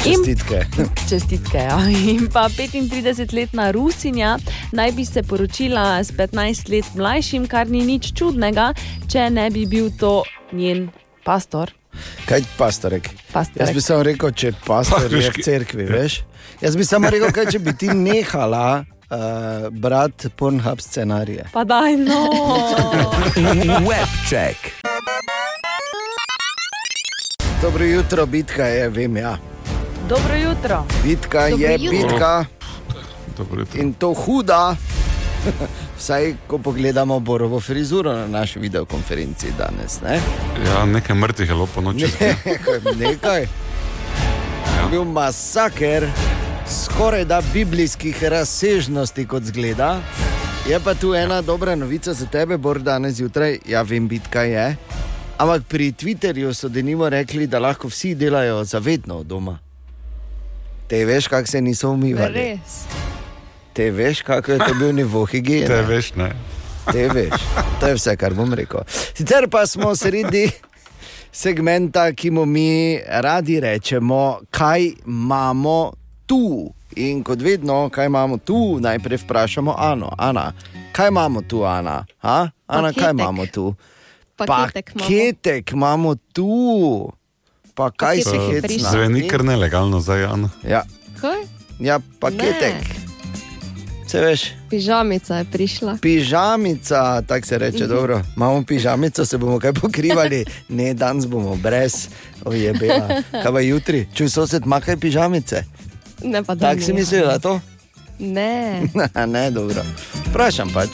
Čestitke. Čestitke. Ja. In pa 35-letna Rusinja naj bi se poročila s 15 let mlajšim, kar ni nič čudnega, če ne bi bil to njen pastor. Kaj pastorek? Pastorek. Jaz bi samo rekel, če pastor je v cerkvi, veš? Jaz bi samo rekel, kaj če bi ti nehala uh, brati Pornhub scenarije. Pa daj no. Web check. Dobro jutro, bitka je, vem ja. Dobro jutro. Bitka Dobro je jutro. bitka Dobro jutro. in to huda. Vsaj, ko pogledamo Borovo frizuro na naši videokonferenci danes. Ne? Ja, nekaj mrtvih je bilo po noči. Nekaj. Ja. Bil masaker, skoraj da biblijskih razsežnosti, kot zgleda. Je pa tu ena dobra novica za tebe, Bor, danes zjutraj. Ja, vem, bitka je. Ampak pri Twitterju so denimo rekli, da lahko vsi delajo zavedno od doma. Te veš, kako se niso umivali. Res. Te veš, kako je to bil nivo higiene. Te veš, ne. Te veš, to je vse, kar bom rekel. Sicer pa smo sredi segmenta, ki mu mi radi rečemo, kaj imamo tu. In kot vedno, kaj imamo tu, najprej vprašamo Ano. Ana, kaj imamo tu, Ana? Ha? Ana, kaj Paketek. imamo tu? Paketek imamo. Paketek imamo tu. Pa kaj si je hecna? Zveni kar nelegalno zdaj, Jan. Ja, Kaj? ja paketek. Se veš. Pižamica je prišla. Pižamica, tako se reče, Mhm. dobro. Imamo pižamico, se bomo kaj pokrivali, ne danes bomo brez, ojebela. Kaj pa jutri, čuj sosed, ima kaj pižamice? Ne pa. Tako si mislila to? Ne. ne, dobro. Vprašam pač.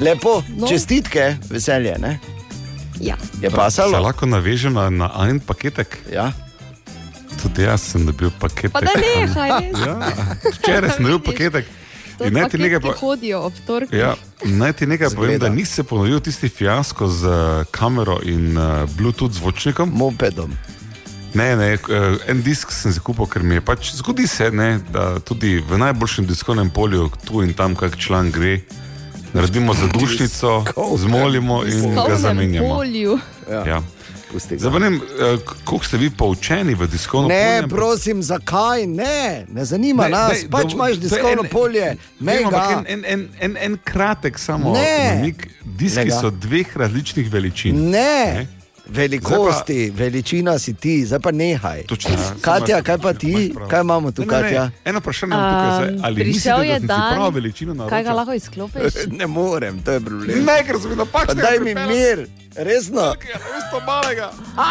Lepo, no. čestitke, veselje, ne? Ja. Je Se pasalo? lahko navežem na, na en paketek. Ja. Tudi jaz sem dobil paketek. Pa da nehaj. Ja, včeraj sem dobil paketek. In naj ti nekaj pa- hodijo ob torku. Ja, naj ti nekaj povem, Zgleda. da nisi se ponovil tisti fiasko z uh, kamero in uh, Bluetooth zvočnikom. Mopedom. Ne, ne, eh, en disk sem si kupil, ker mi je pač zgodi se, ne, da tudi v najboljšem diskovnem polju, tu in tam, kak član gre, naredimo zadušnico, zmolimo in ga zamenjamo. Ja. Ne vem, eh, koliko ste vi poučeni v diskovnem polju? Ne, prosim, zakaj ne? Ne zanima Ne, nas, ne, pač do- imaš diskovno en- polje, mega. En, en, en, en, en kratek samo Ne. namig. Diski Lega. so dveh različnih veličin. Ne, velikosti, veličina si ti, zdaj pa nehaj. Točno, ja, Katja, kaj pa ti, kaj imamo tu, Ne, ne, ne. Katja? Eno vprašanje imam tukaj zdaj. Ali mislite, prišel da je si dan, prav veličino naročil? kaj ga lahko izklopiš? Ne morem, to je problem. Ne, ker sem bil napačen. Pa Daj mi mir, resno. Isto malega.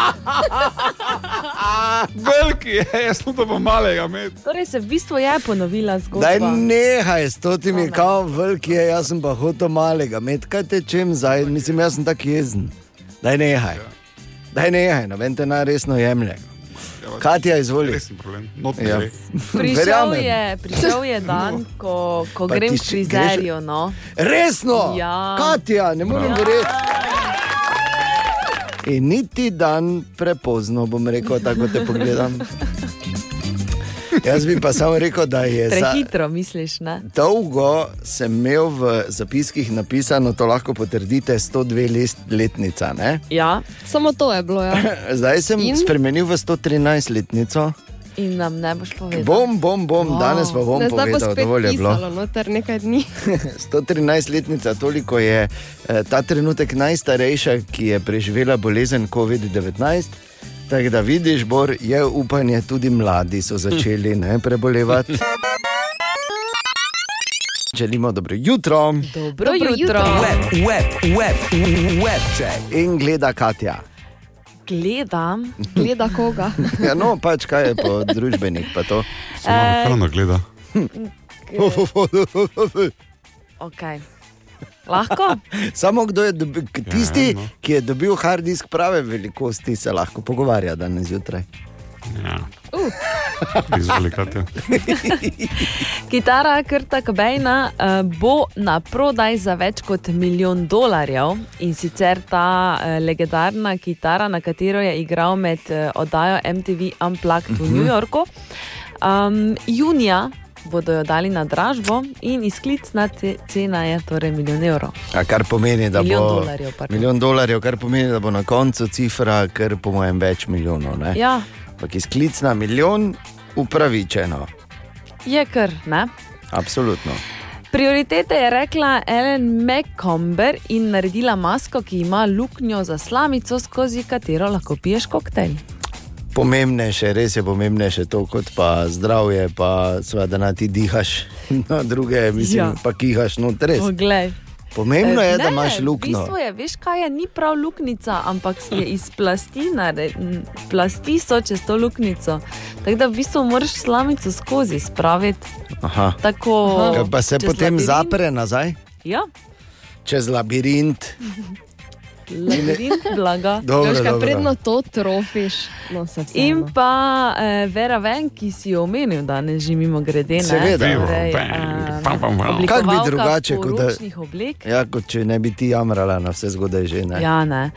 Veliki je, jaz sem to pa malega med. Torej se v bistvu je ponovila zgodba. Daj nehaj s to timi, kao veliki je, jaz sem pa hotel malega, med kaj te čem zdaj, mislim, jaz sem tak jezen. Daj nehaj. Daj nehaj, noben te najresno jemlje. Katja, izvoli. Resen problem. Not Ja. Prišel Verjamem. je, prišel je dan, ko, ko Pa grem k frizerju. No. Resno? Ja. Katja, ne morem Ja. verjeti. In niti dan prepozno bom rekel, tako te pogledam. Jaz bi pa samo rekel, da je za, Prehitro misliš, ne? dolgo sem imel v zapiskih napisano, to lahko potrdite, 102 lest, letnica. Ne? Ja. Samo to je bilo. Ja. Zdaj sem In? Spremenil v 113 letnico. In nam ne boš povedal. Bom, bom, bom, Wow. danes pa bom povedal, dovolj je bilo. pisalo noter nekaj dni. 113 letnica, toliko je eh, ta trenutek najstarejša, ki je preživela bolezen COVID-19. Tako da vidiš, Bor, je upanje, tudi mladi so začeli ne, prebolevati. Želimo dobro jutro. Dobro, Dobro jutro. jutro. Web, web, web, web check. In gleda Katja. Gledam. Gleda koga. Ja, no, pač kaj je po družbenih, pa to. Se malo hrano gleda. Okay. Lahko? Samo kdo je dobil, k- tisti, no. ki je dobil hard disk prave velikosti, se lahko pogovarja danes zjutraj. Ja. Izvoli, Katja. Kitara Krta Kobejna uh, bo na prodaj za več kot milijon dolarjev in sicer ta uh, legendarna kitara, na katero je igral med uh, oddajo MTV Unplugged v New Yorku. Um, junija bodo jo dali na dražbo in izklicna te- cena je torej milijon evrov. A kar pomeni, da Milijon bo dolarjev, pardon. milijon dolarjev, kar pomeni, da bo na koncu cifra, kar po mojem več milijonov. Ne? Ja, Ampak izklicna milijon, upravičeno. je kar, ne? Absolutno. Prioritete je rekla Ellen McComber in naredila masko, ki ima luknjo za slamico, skozi katero lahko piješ koktejl. Pomembnejše, res je pomembnejše to, kot pa zdravje, pa seveda da ti dihaš na druge, mislim, Ja. pa kihaš noter. Poglej. Pomembno je, Eh, da ne, imaš V luknjo. bistvu je, veš kaj je, ni prav luknjica, ampak je iz plasti, nare, plasti so čez to luknjico. Tako da v bistvu moraš slamico skozi spraviti. Aha. Tako, Kaj pa se potem labirint. zapre nazaj, Ja, čez labirint. labirint blaga. Dobro, Veš, kaj dobro. predno to trofiš. No. In pa eh, Vera Ven, ki si jo omenil danes, že mimo grede. Seveda. Torej, Vera eh, Kak bi drugače, kot da, oblek. ja, kot če ne bi ti jamrala na vse zgodaj že. Ne? Ja, ne.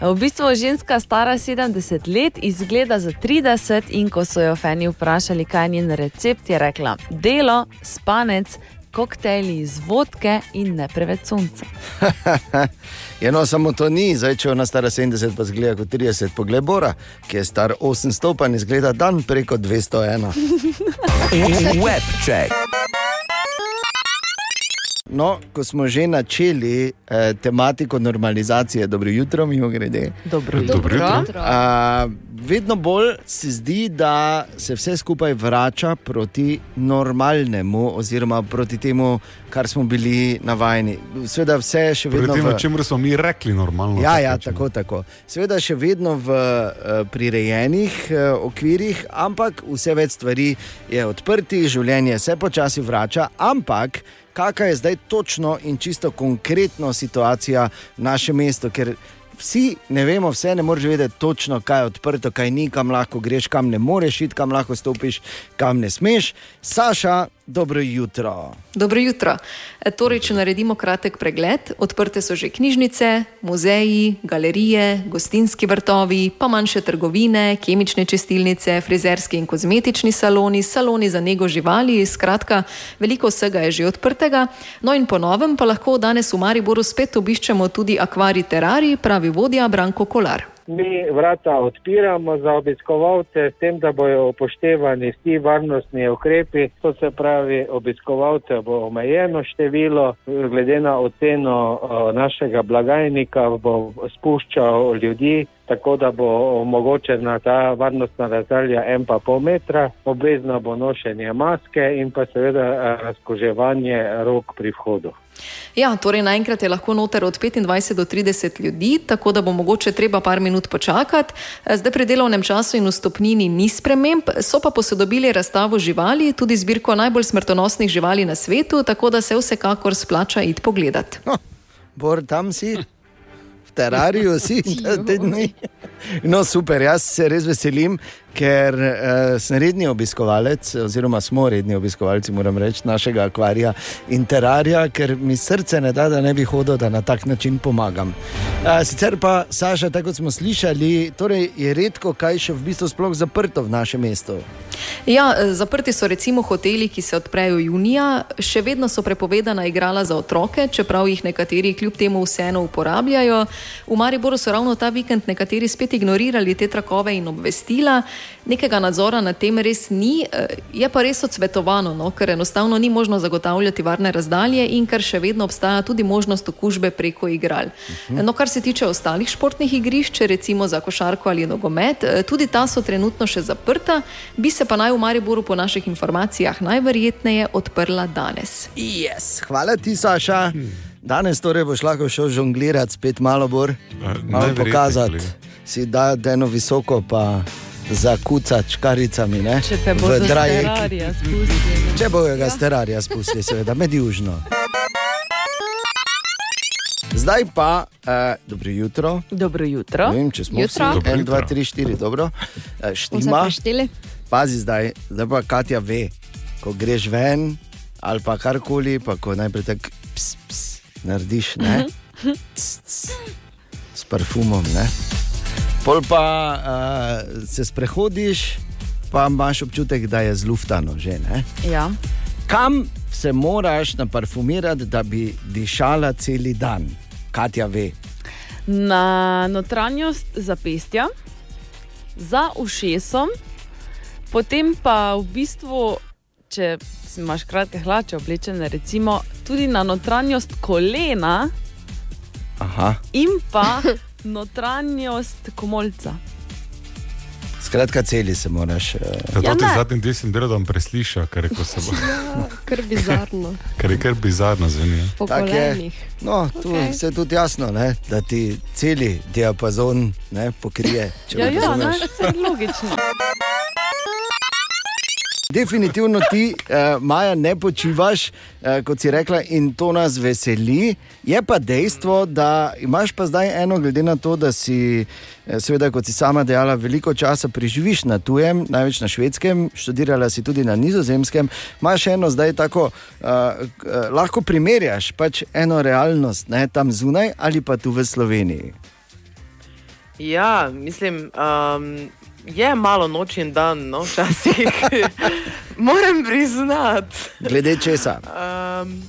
V bistvu ženska stara 70 let, izgleda za 30, in ko so jo fani vprašali, kaj je njen recept, je rekla: delo, spanec, koktejli iz vodke in ne preveč sonca. Ja, no, samo to ni, zdaj če ona stara 70, pa zgleda kot 30, poglej Bora, ki je star 800, pa ne zgleda dan preko 201. Web check. No, ko smo že načeli eh, tematiko normalizacije, dobro jutro, mimo grede. Dobro Dobro jutro. jutro. A, vedno bolj se zdi, da se vse skupaj vrača proti normalnemu, oziroma proti temu, kar smo bili navajeni. Sveda, vse je še vedno Proti temu, v... čemu smo mi rekli normalno. Ja, tako ja, tako, tako. Seveda še vedno v uh, prirejenih uh, okvirih, ampak vse več stvari je odprtih, življenje se počasi vrača. Ampak kakšna je zdaj točno in čisto konkretno situacija v našem mestu? Ker vsi ne vemo, vse ne moreš vedeti točno, kaj je odprto, kaj ni, kam lahko greš, kam ne moreš iti, kam lahko stopiš, kam ne smeš. Saša, dobro jutro. Dobro jutro. E, Torej, če naredimo kratek pregled, odprte so že knjižnice, muzeji, galerije, gostinski vrtovi, pa manjše trgovine, kemične čistilnice, frizerski in kozmetični saloni, saloni za nego živali, skratka, veliko vsega je že odprtega. No in po novem pa lahko danes v Mariboru spet obiščemo tudi akvarij terarij, pravi vodja Branko Kolar. Mi vrata odpiramo za obiskovalce, s tem, da bojo upoštevani vsi varnostni ukrepi. To se pravi, obiskovalcev bo omejeno število, glede na oceno eh, našega blagajnika bo spuščal ljudi, tako da bo omogočena ta varnostna razdalja 1,5 metra, obvezno bo nošenje maske in pa seveda eh, razkoževanje rok pri vhodu. Ja, torej naenkrat je lahko noter od 25 do 30 ljudi, tako da bo mogoče treba par minut počakati. Zdaj pri delovnem času in vstopnini ni sprememb, so pa posodobili razstavo živali, tudi zbirko najbolj smrtonosnih živali na svetu, tako da se vsekakor splača iti pogledat. Bor, tam si, v terariju si, te dni. No, super, jaz se res veselim, ker uh, sem redni obiskovalec, oziroma smo redni obiskovalci, moram reči, našega akvarija in terarija, ker mi srce ne da, da ne bi hodil, da na tak način pomagam. Uh, sicer pa, Saša, tako kot smo slišali, torej je redko kaj še v bistvu sploh zaprto v našem mestu. Ja, eh, zaprti so recimo hoteli, ki se odprejo junija, še vedno so prepovedana igrala za otroke, čeprav jih nekateri kljub temu vseeno uporabljajo. V Mariboru so ravno ta vikend nekateri spet ignorirali te trakove in obvestila. Nekega nadzora nad tem res ni, eh, je pa res odsvetovano, no, ker enostavno ni možno zagotavljati varne razdalje in ker še vedno obstaja tudi možnost okužbe preko igral. No, kar se tiče ostalih športnih igrišč, recimo za košarko ali nogomet, eh, tudi ta so trenutno še zaprta, bi se pa naj v Mariboru po naših informacijah najverjetneje odprla danes. Yes. Hvala ti, Saša. Danes torej boš lahko šel žonglirati spet malo bolj, malo pokazati. Si da eno visoko, pa zakucati škaricami. Ne? Če te V bodo drajeki. stararija spustili. Če bojo ga stararja spustili, seveda, med južno. Zdaj pa, uh, dobro jutro. Dobro jutro. Ne vem, če smo Jutro. vsi, Dobro en, jutro. dva, tri, štiri, dobro. Uh, Vse štima. Pazi zdaj, zdaj pa Katja ve, ko greš ven ali pa karkoli, pa ko najprej tako ps, ps, narediš, ne? Cs, cs, s parfumom, ne? Pol pa uh, se sprehodiš, pa imaš občutek, da je zluftano že, ne? Ja. Kam se moraš naparfumirati, da bi dišala cel dan? Katja ve. Na notranjost zapestja, za ušesom, potem pa v bistvu, če imaš kratke hlače oblečene, recimo tudi na notranjost kolena Aha. in pa notranjost komolca. Skratka, celi se moraš. Uh, Zato Ja, ti ne. zadnji del sem delal, da bom preslišal, ker je, ko se bo, Ja, kar bizarno. ker je kar bizarno zveni. Po Tak je. kolenih. No, tu okay. je tudi jasno, ne, da ti celi diapazon ne, pokrije. Ja, me ja, ne, razumeš. vse je logično. Definitivno ti, uh, Maja, ne počivaš, uh, kot si rekla, in to nas veseli. Je pa dejstvo, da imaš pa zdaj eno, glede na to, da si, eh, seveda, kot si sama dejala, veliko časa preživiš na tujem, največ na švedskem, študirala si tudi na nizozemskem. Imaš eno zdaj tako, uh, uh, lahko primerjaš pač eno realnost, ne, tam zunaj ali pa tu v Sloveniji. Ja, mislim, um, je malo noč in dan, no, včasih. Moram priznati. Glede česa? Um,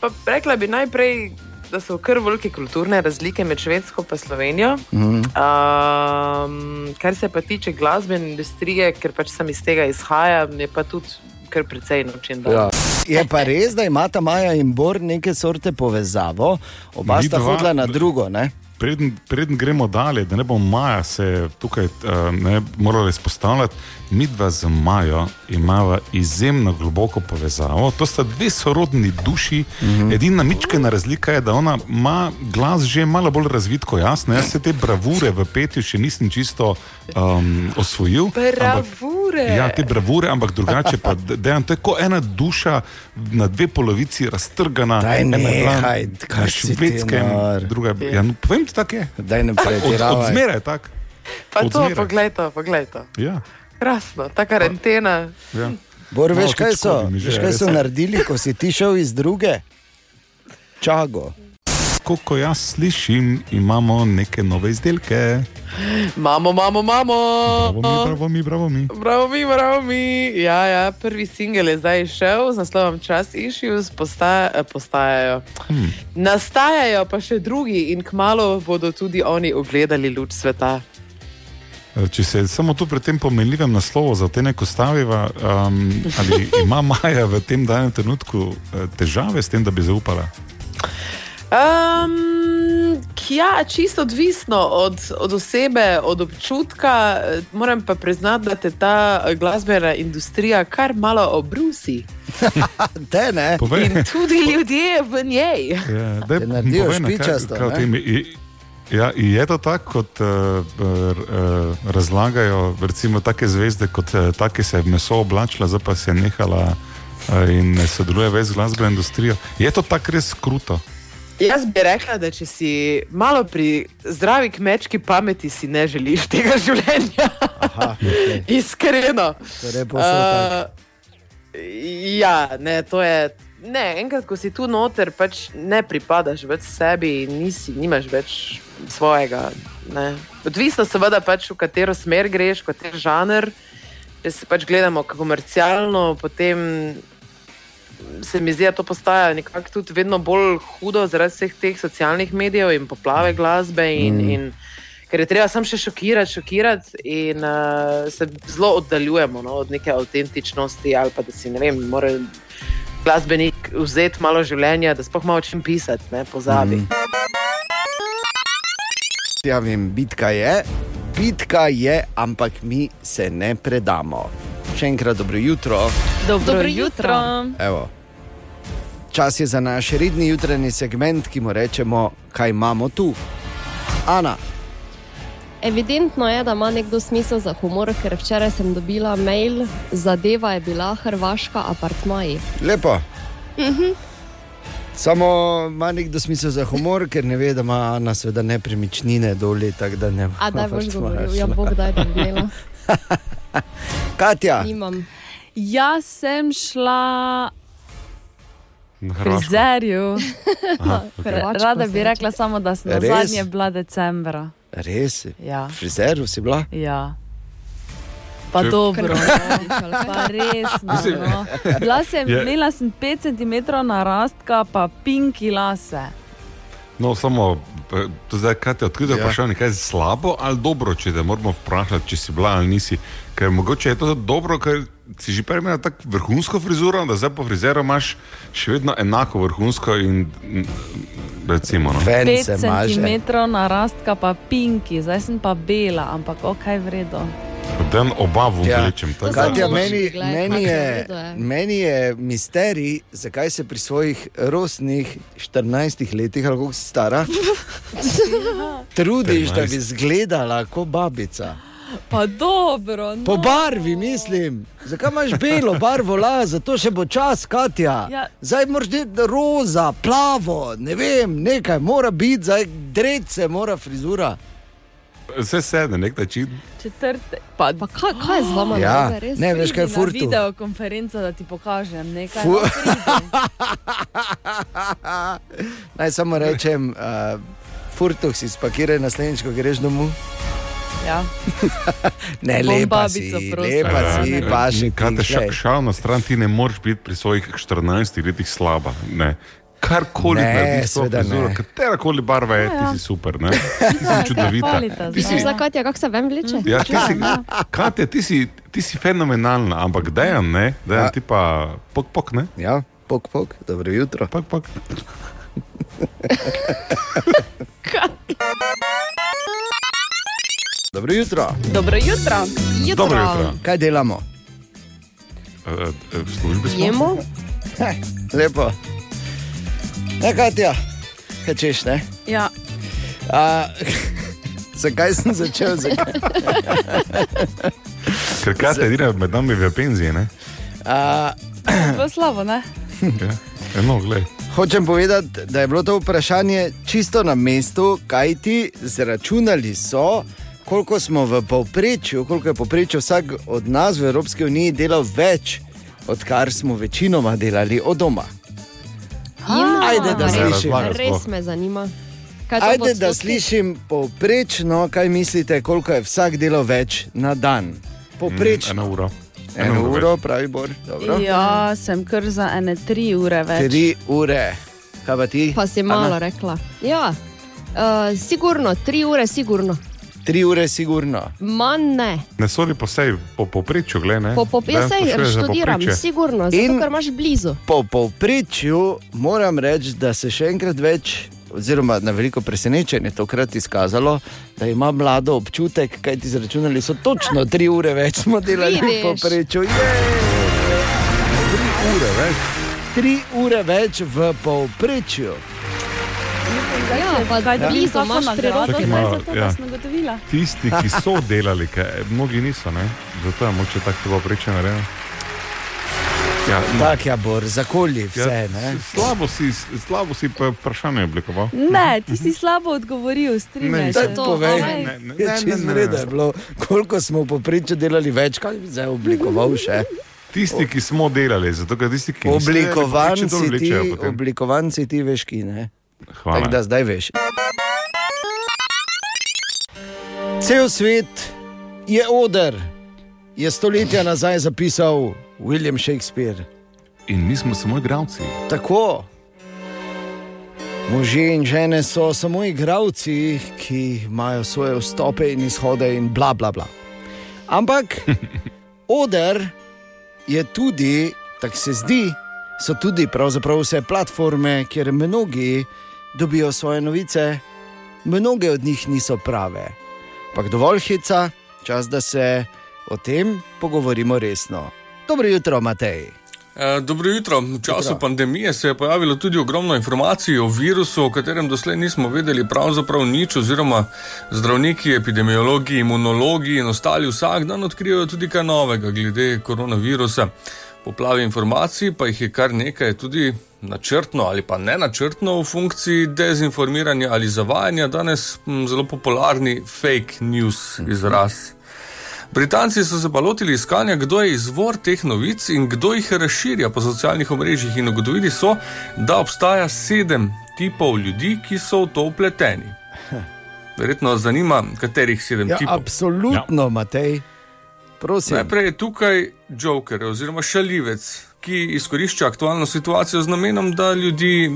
pa rekla bi najprej, da so kar velike kulturne razlike med Švedsko in Slovenijo. Mhm. Um, kar se pa tiče glasbene industrije, ker pač sem iz tega izhajam, je pa tudi kar precej noč in dan. Ja. Je pa res, da imata Maja in Bor neke sorte povezavo, oba sta hodila na drugo. Ne? Preden, preden gremo dalje, da ne bo Maja se tukaj uh, ne, morala izpostavljati, mi dva z Majo imamo izjemno globoko povezavo. To sta dve sorodni duši. Mm. -hmm. Edina mičkena razlika je, da ona ima glas že malo bolj razvit kot jaz. Ne? Jaz se te bravure v petju še nisem čisto um, osvojil. ampak- Bravure. Ja, te bravure, ampak drugače pa dejansko to je kot ena duša na dve polovici raztrgana. Daj bila nehaj, na kaj si ti švedskem, nor. druga je. Ja, no, povem ti tako je. Daj ne Od, pretiravaj. od zmeraj je tako. Pa Od to, zmeraj. poglej to, poglej to. Ja. Krasno, ta karantena. Ja. Bor, veš, kaj tudi so, škodi veš, kaj so naredili, ko si ti šel iz druge? Čago. Ko jaz slišim, imamo neke nove izdelke. Mamo, mamo, mamo. Bravo mi, bravo mi, bravo mi. Bravo mi, bravo mi. Ja, ja, prvi singel je zdaj šel z naslovom Čas Issues, postaja, eh, postajajo. Hmm. Nastajajo pa še drugi in kmalo bodo tudi oni ogledali luč sveta. Če se samo tu pri tem pomenljivem naslovu za te neko staviva, um, ali ima Maja v tem danem trenutku eh, težave s tem, da bi zaupala? Um, ja, čisto odvisno od, od osebe, od občutka. Eh, Moram pa priznati, da te ta eh, glasbena industrija kar malo obrusi. Te ne. Povej. In tudi ljudje v njej. Ja, daj, naredijo povej, kaj- špičasto, kaj je- Ja, je to tako, kot uh, uh, razlagajo, recimo, take zvezde, kot uh, ta, ki se je meso oblačila, zdaj pa se je nehala uh, in sodeluje več z glasbeno industrijo. Je to tako res kruto? Jaz bi rekla, da če si malo pri zdravi kmečki pameti, si ne želiš tega življenja. Aha, okay. Iskreno. Torej, tako. ja, ne, to je. Ne, enkrat, ko si tu noter, pač ne pripadaš več sebi in nisi, nimaš več svojega. Ne. Odvisno seveda, pač, v katero smer greš, v kateri žanr. Če se pač gledamo komercialno, potem se mi zdi, da to postaja nekako tudi vedno bolj hudo zaradi vseh teh socialnih medijev in poplave glasbe. In, Mm. in, ker je treba samo še šokirati, šokirati in uh, se zelo oddaljujemo no, od neke avtentičnosti ali pa da si ne vem, mora glasbenik vzeti malo življenja, da sploh malo o čem pisati, ne pozabi. Mm. Ja, vem, bitka je, bitka je, ampak mi se ne predamo. Še enkrat dobro jutro. Dobro, Dobro jutro. Evo. Čas je za naš redni jutranji segment, ki mu rečemo, kaj imamo tu. Ana, Evidentno je, da ima nekdo smisel za humor, ker včeraj sem dobila mail, zadeva je bila Hrvaška apartmaji. lepo. Mhm. Samo ima nekdo smisel za humor, ker ne ve, da ima Ana seveda nepremičnine dolje, tako da ne A da boš pač govoril, ja, bog da bi imela. Katja, Nimam. Jaz sem šla Na frizerju. Aha, okej. Rada bi rekla samo, da sem na Res? zadnje bila decembra. res si. Ja. V frizeru si bila? Ja. Pa Če- dobro, no. pa res. Mislim- No. Bila sem, imela sem 5 cm narastka, pa pinki lase. No, samo, to zdaj, kaj te odkrito Ja. ja. vprašanje, kaj je slabo ali dobro, če te moramo vprašati, če si bila ali nisi. Ker mogoče je to dobro, ker si že prej imela tako vrhunsko frizuro, da zdaj po frizeru imaš še vedno enako vrhunsko in recimo. No. Ven 5 se maže. cm narastka, pa pinki, zdaj sem pa bela, ampak ok, vredno. Dan oba Ja. vlečem. da- Katja, meni, meni, je, meni je misterij, zakaj se pri svojih rosnih 14 letih, ali kako si stara, trudiš, da bi 14. izgledala kot babica. Pa dobro, no. Po barvi, mislim. Zakaj imaš belo barvo las, zato še bo čas, Katja. Ja. Zdaj moraš biti roza, plavo, ne vem, nekaj mora biti, zdaj drece, mora frizura. Vse sedne, nek način. Četrte. Pa, Pa kaj, kaj je z vama? Ja, narobe, res? ne veš, kaj je na furtu. videokonferenco, da ti pokažem nekaj. Fu-. Naj samo rečem, uh, furtuh si spakiraj naslednjič, ko greš domov. Ja. Ne, lepa si, lepa si, pa še Kaj te šal na stran, ti ne moreš biti pri svojih 14 letih slaba. Ne. Karkoli narediš, katera koli barva je, Ja, ti ja. si super, ne? ti si čudovita. hvalita Ti si, zdaj. Za Katja, kako se ven vleče? ja, ti si, Katja, ti si, ti si fenomenalna, ampak dejan, ne, dejan Ja. ti pa pok, pok, ne? Ja, pok, pok, dobro jutro. Pok, pok. Dobro jutro. Dobro jutro. Dobro jutro. Kaj delamo? E, e, V službi smo. Jemo? Lepo. Ne, Katja, kaj češ, ne? Ja. A, zakaj sem začel? Zakaj? Ker Katja je edina med nami v penziji, ne? A, Bilo slabo, ne? Ja. Eno, gled. Hočem povedati, da je bilo to vprašanje čisto na mestu, kaj ti zračunali so, koliko smo v povprečju, koliko je povprečju vsak od nas v Evropski uniji delal več odkar smo večinoma delali od doma. In, Ajde, da res, slišim. Res me zanima. Ajde, da slišim povprečno, kaj mislite, koliko je vsak delal več na dan. Povprečno. Mm, eno uro. Eno Eno uro uro, pravi Bor. Dobro. Ja, sem kar za ene tri ure več. Tri ure. Kaj pa ti? Pa si malo Ana? rekla. Ja, uh, sigurno, tri ure, sigurno. Tri ure, sigurno. Manj ne. Ne sodi po sebi, po povprečju, gledaj. Po, po, jaz sej študiram, sigurno, zato ker imaš blizu. Po povprečju moram reči, da se še enkrat več, oziroma na veliko presenečenje, tokrat izkazalo, da ima mlado občutek, kaj ti zračunali so točno tri ure več smo delali v povprečju. Tri ure več. Tri ure več v povprečju. Ja, pa ja. blizu imaš nagrado roki. zdaj malo, za to, ja. Ugotovila? Tisti, ki so delali, kaj, mnogi niso, ne? zato je moče tako povprečje narejeno. Ja, no, Tak je bor, zakoli vse. ja, slabo, si, slabo si pa vprašanje oblikoval. Ne, ti si slabo odgovoril, strinjaj se. Daj povej, Ampak- ne, ne, ne, čez vrede je bilo, koliko smo v povprečju delali več, kaj bi zdaj oblikoval še. Tisti, ki smo delali, zato ker tisti, ki niso delali, ti, vlečejo potem. oblikovan si ti, veš, ki ne. Hvala. Tako da zdaj veš. Cel svet je oder, je stoletja nazaj zapisal William Shakespeare. In mi smo samo igravci. Tako. Možje in žene so samo igravci, ki imajo svoje vstope in izhode in bla bla bla. Ampak oder je tudi, tako se zdi, so tudi pravzaprav vse platforme, kjer mnogi dobijo svoje novice, mnoge od njih niso prave. Ampak dovolj hica, čas, da se o tem pogovorimo resno. Dobro jutro, Matej. Eh, Dobro jutro. V času Jutro. pandemije se je pojavilo tudi ogromno informacij o virusu, o katerem doslej nismo vedeli pravzaprav nič, oziroma zdravniki, epidemiologi, imunologi in ostali vsak dan odkrijajo tudi kaj novega glede koronavirusa. Poplave informacij pa jih je kar nekaj tudi načrtno ali pa ne načrtno v funkciji dezinformiranja ali zavajanja, danes hm, zelo popularni fake news izraz. Britanci so se pa lotili iskanja, kdo je izvor teh novic in kdo jih razširja po socialnih omrežjih, in ugotovili so, da obstaja sedem tipov ljudi, ki so v to upleteni. Verjetno zanima, katerih sedem Ja, tipov. absolutno, ja. Matej. Prosim. Najprej je tukaj Joker oziroma šalivec, ki izkorišča aktualno situacijo z namenom, da ljudi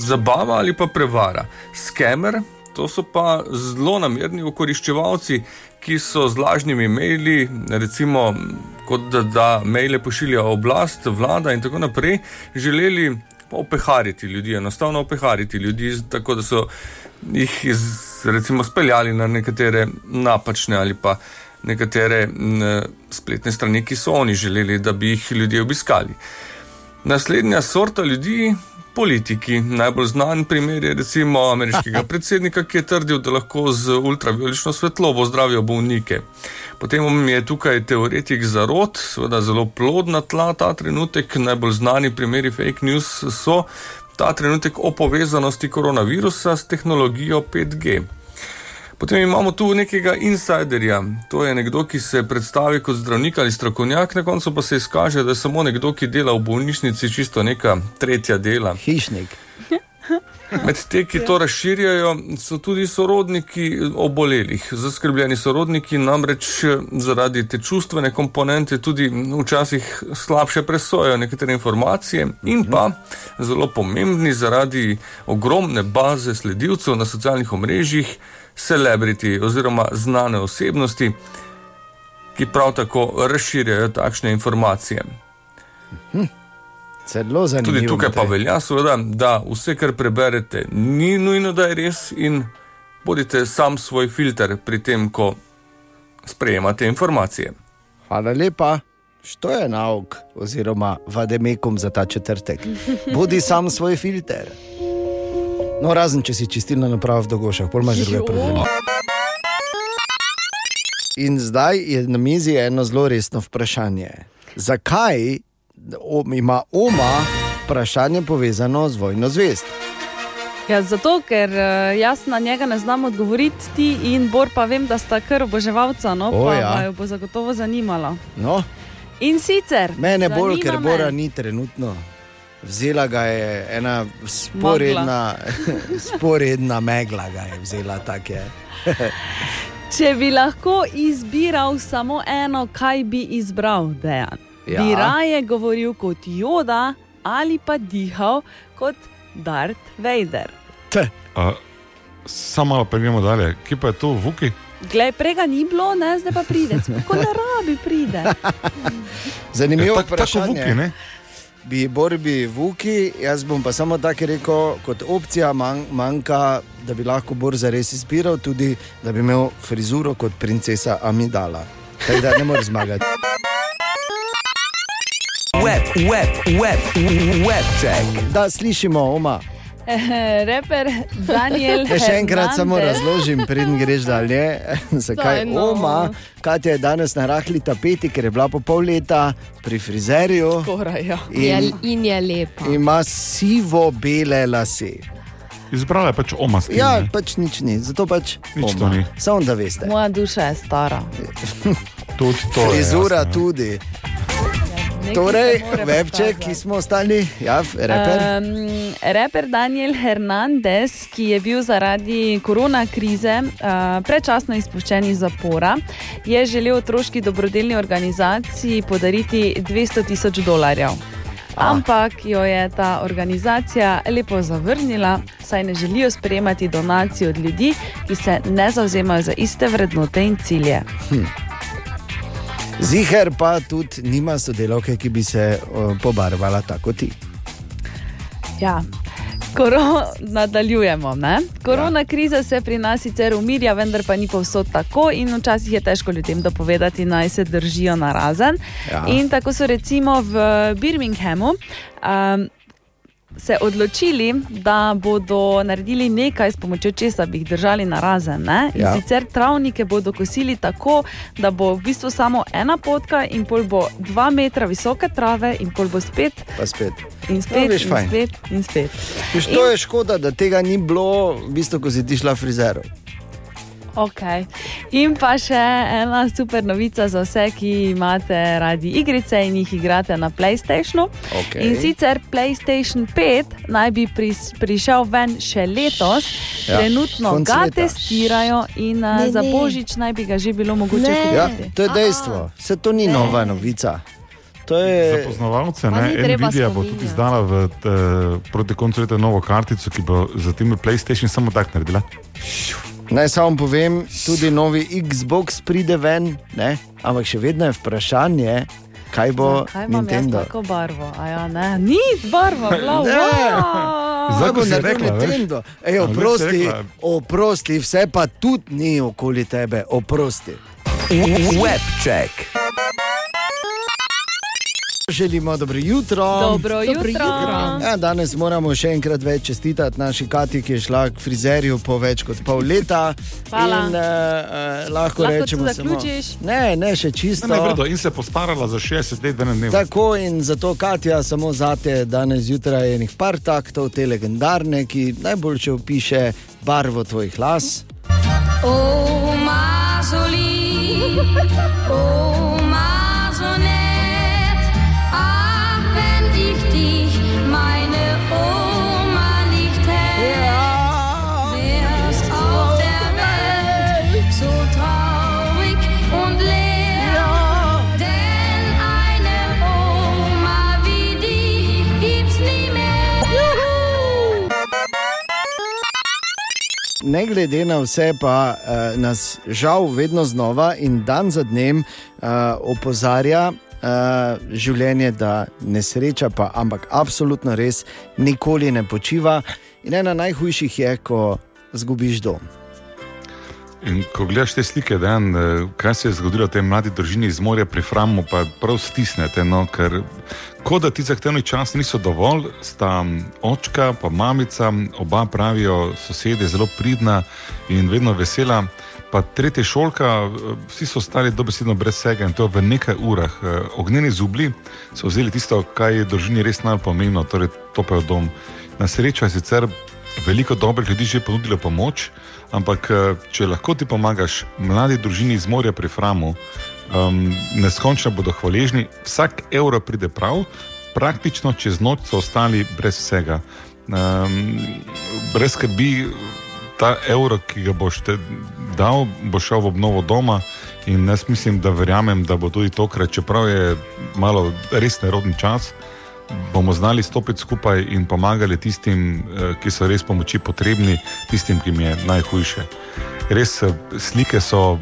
zabava ali pa prevara. Skemer, to so pa zelo namerni okoriščevalci, ki so z lažnimi maili, recimo kot da, da maile pošilja oblast, vlada in tako naprej, želeli opehariti ljudi, enostavno opehariti ljudi, tako da so jih iz, recimo speljali na nekatere napačne ali pa nekatere spletne strani, ki so oni želeli, da bi jih ljudje obiskali. Naslednja sorta ljudi, politiki. Najbolj znan primer je recimo ameriškega predsednika, ki je trdil, da lahko z ultraviolično svetlobo zdravijo bolnike. Potem je tukaj teoretik zarod, seveda zelo plodna tla ta trenutek. Najbolj znani primeri fake news so ta trenutek o povezanosti koronavirusa s tehnologijo 5G. Potem imamo tu nekega insiderja, to je nekdo, ki se predstavi kot zdravnik ali strokovnjak, na koncu pa se izkaže, da je samo nekdo, ki dela v bolnišnici, čisto neka tretja dela. Hišnik. Med te, ki to razširjajo, so tudi sorodniki obolelih. Zaskrbljeni sorodniki namreč zaradi te čustvene komponente tudi včasih slabše presojajo nekatere informacije, in pa zelo pomembni zaradi ogromne baze sledilcev na socialnih omrežjih, celebrity oziroma znane osebnosti, ki prav tako razširjajo takšne informacije. Zelo zanimivo. Tudi tukaj pa velja, seveda, da vse, kar preberete, ni nujno, da je res, in bodite sam svoj filter pri tem, ko sprejemate informacije. Hvala lepa. Što je nauk, oziroma vademekom za ta četrtek? Bodi sam svoj filter. No, razen če si čistilna naprava v dogošah, pol imaš druge probleme. In zdaj je na mizi eno zelo resno vprašanje. Zakaj ima Oma vprašanje povezano z vojno zvest? Ja, zato, ker eh, jaz na njega ne znam odgovoriti, ti in Bor pa vem, da sta kar oboževalca, no, O, pa ja. jo bo zagotovo zanimalo. No, In sicer. Mene bolj, ker me- Bora ni trenutno. Vzela ga je ena sporedna, sporedna megla, ga je vzela tako je. Če bi lahko izbiral samo eno, kaj bi izbral, Dejan? Ja. Bi raje govoril kot Joda ali pa dihal kot Darth Vader. A, Samo malo pregremo dalje, kje pa je to Vuki? Glej, prega ni bilo, ne, zdaj pa pride. Kot da rabi pride. Zanimivo Ja, tak- tako vprašanje. Vuki, ne? Bi borbi Vuki, jaz bom pa samo tako rekel, kot opcija man, manjka, da bi lahko Bor zares izbiral, tudi da bi imel frizuro kot princesa Amidala. Tako da ne moreš zmagati. Web, web, web, web check. Da slišimo, oma. Reper Daniel. Ne, še enkrat samo Hernandez. razložim, preden greš dalje. Zakaj no. oma, Katja je danes na rahli tapeti, ker je bila po pol leta pri frizerju. Skoraj, ja. Je, in je lepa. Ima sivo-bele lase. Izbrala je pač oma stil. Ja, pač nič ni, zato pač Nič to oma. ni. Samo da veste. Moja duša je stara. Tudi to je Frizura jasno, ja. tudi. Nekaj Torej, pokazati. ki smo ostali, ja, reper. Um, reper Daniel Hernandez, ki je bil zaradi korona krize uh, predčasno izpuščen iz zapora, je želel otroški dobrodelni organizaciji podariti 200 tisoč dolarjev. Ampak jo je ta organizacija lepo zavrnila, saj ne želijo sprejemati donacij od ljudi, ki se ne zauzemajo za iste vrednote in cilje. Hm. Ziher pa tudi nima sodelavke, ki bi se o, pobarvala tako ti. Ja. Koro, nadaljujemo. Ne? Korona ja. kriza se pri nas sicer umirja, vendar pa ni povsod tako, in včasih je težko ljudem dopovedati, naj se držijo na razen. Ja. In tako so recimo v Birminghamu. Um, Se odločili, da bodo naredili nekaj, s pomočjo česa bi jih držali na razen. Ne? In Ja. sicer travnike bodo kosili tako, da bo v bistvu samo ena potka, in pol bo dva metra visoke trave, in pol bo spet Pa spet. in spet, No, veš, in fajn. spet, in spet. Viš, to je škoda, da tega ni bilo, v bistvu, ko si ti šla frizeru. Okay. In pa še ena super novica za vse, ki imate radi igrice in jih igrate na PlayStationu. Okej. In sicer PlayStation 5 naj bi pris, prišel ven še letos, Ja, ja. trenutno konec ga leta. testirajo in ne, Ne, za ne. božič naj bi ga že bilo mogoče Ne. Ja, kupiti. to je dejstvo, vse to ni nova novica. To je... Za poznavalce, ne, Nvidia bo tudi izdala v, t, proti koncu leta novo kartico, ki bo za tem PlayStation samo tako naredila. Naj samo povem, tudi novi Xbox pride ven, ne? ampak še vedno je vprašanje, kaj bo Kaj imam jaz Nintendo. tako barvo? A Ja, ne, ni barva, bila Ne. wow. Zdaj bo rekla? Nintendo. Ej, A, oprosti, oprosti, vse pa tudi ni okoli tebe, oprosti. Web check. Želimo dobro jutro. Dobro Dobro jutro. jutro. Ja, danes moramo še enkrat več čestitati naši Kati, ki je šla k frizerju po več kot pol leta. Hvala. In, uh, uh, lahko, Lahko rečemo tu samo, zaključiš? ne, ne, še čisto. Ne, ne, vredo, in se postarala za 60 let v enem dnevu. Tako in zato, Katja, samo zate danes zjutraj je enih par taktov, te legendarne, ki najboljše opiše barvo tvojih las. Oh, Masoli, oh, Ne glede na vse, pa uh, nas žal vedno znova in dan za dnem uh, opozarja uh, življenje, da nesreča, pa ampak absolutno res nikoli ne počiva. In ena najhujših je, ko zgubiš dom. In ko gledaš te slike, dan, eh, kaj se je zgodilo tej mladi družini iz morja pri Framu, pa prav stisnete. No, ker kot da ti zahtevni časi niso dovolj, sta očka in mamica, oba pravijo, sosedje zelo pridna in vedno vesela. Pa tretja šolka, eh, vsi so ostali dobesedno brez vsega in to v nekaj urah. Eh, Ognjeni zubli so vzeli tisto, kar je družini res najpomembno, torej topel dom. Na srečo je sicer veliko dobrih ljudi že ponudilo pomoč, ampak eh, če lahko ti pomagaš mladi družini iz morja pri Framu, um, neskončno bodo hvaležni, vsak evro pride prav, praktično čez noč so ostali brez vsega. Um, brez skrbi, ta evro, ki ga boš te dal, bo šel v obnovo doma. In jaz mislim, da verjamem, da bo tudi tokrat, čeprav je malo res nerodni čas, bomo znali stopiti skupaj in pomagali tistim, eh, ki so res pomoči potrebni, tistim, ki jim je najhujše. Res eh, slike so,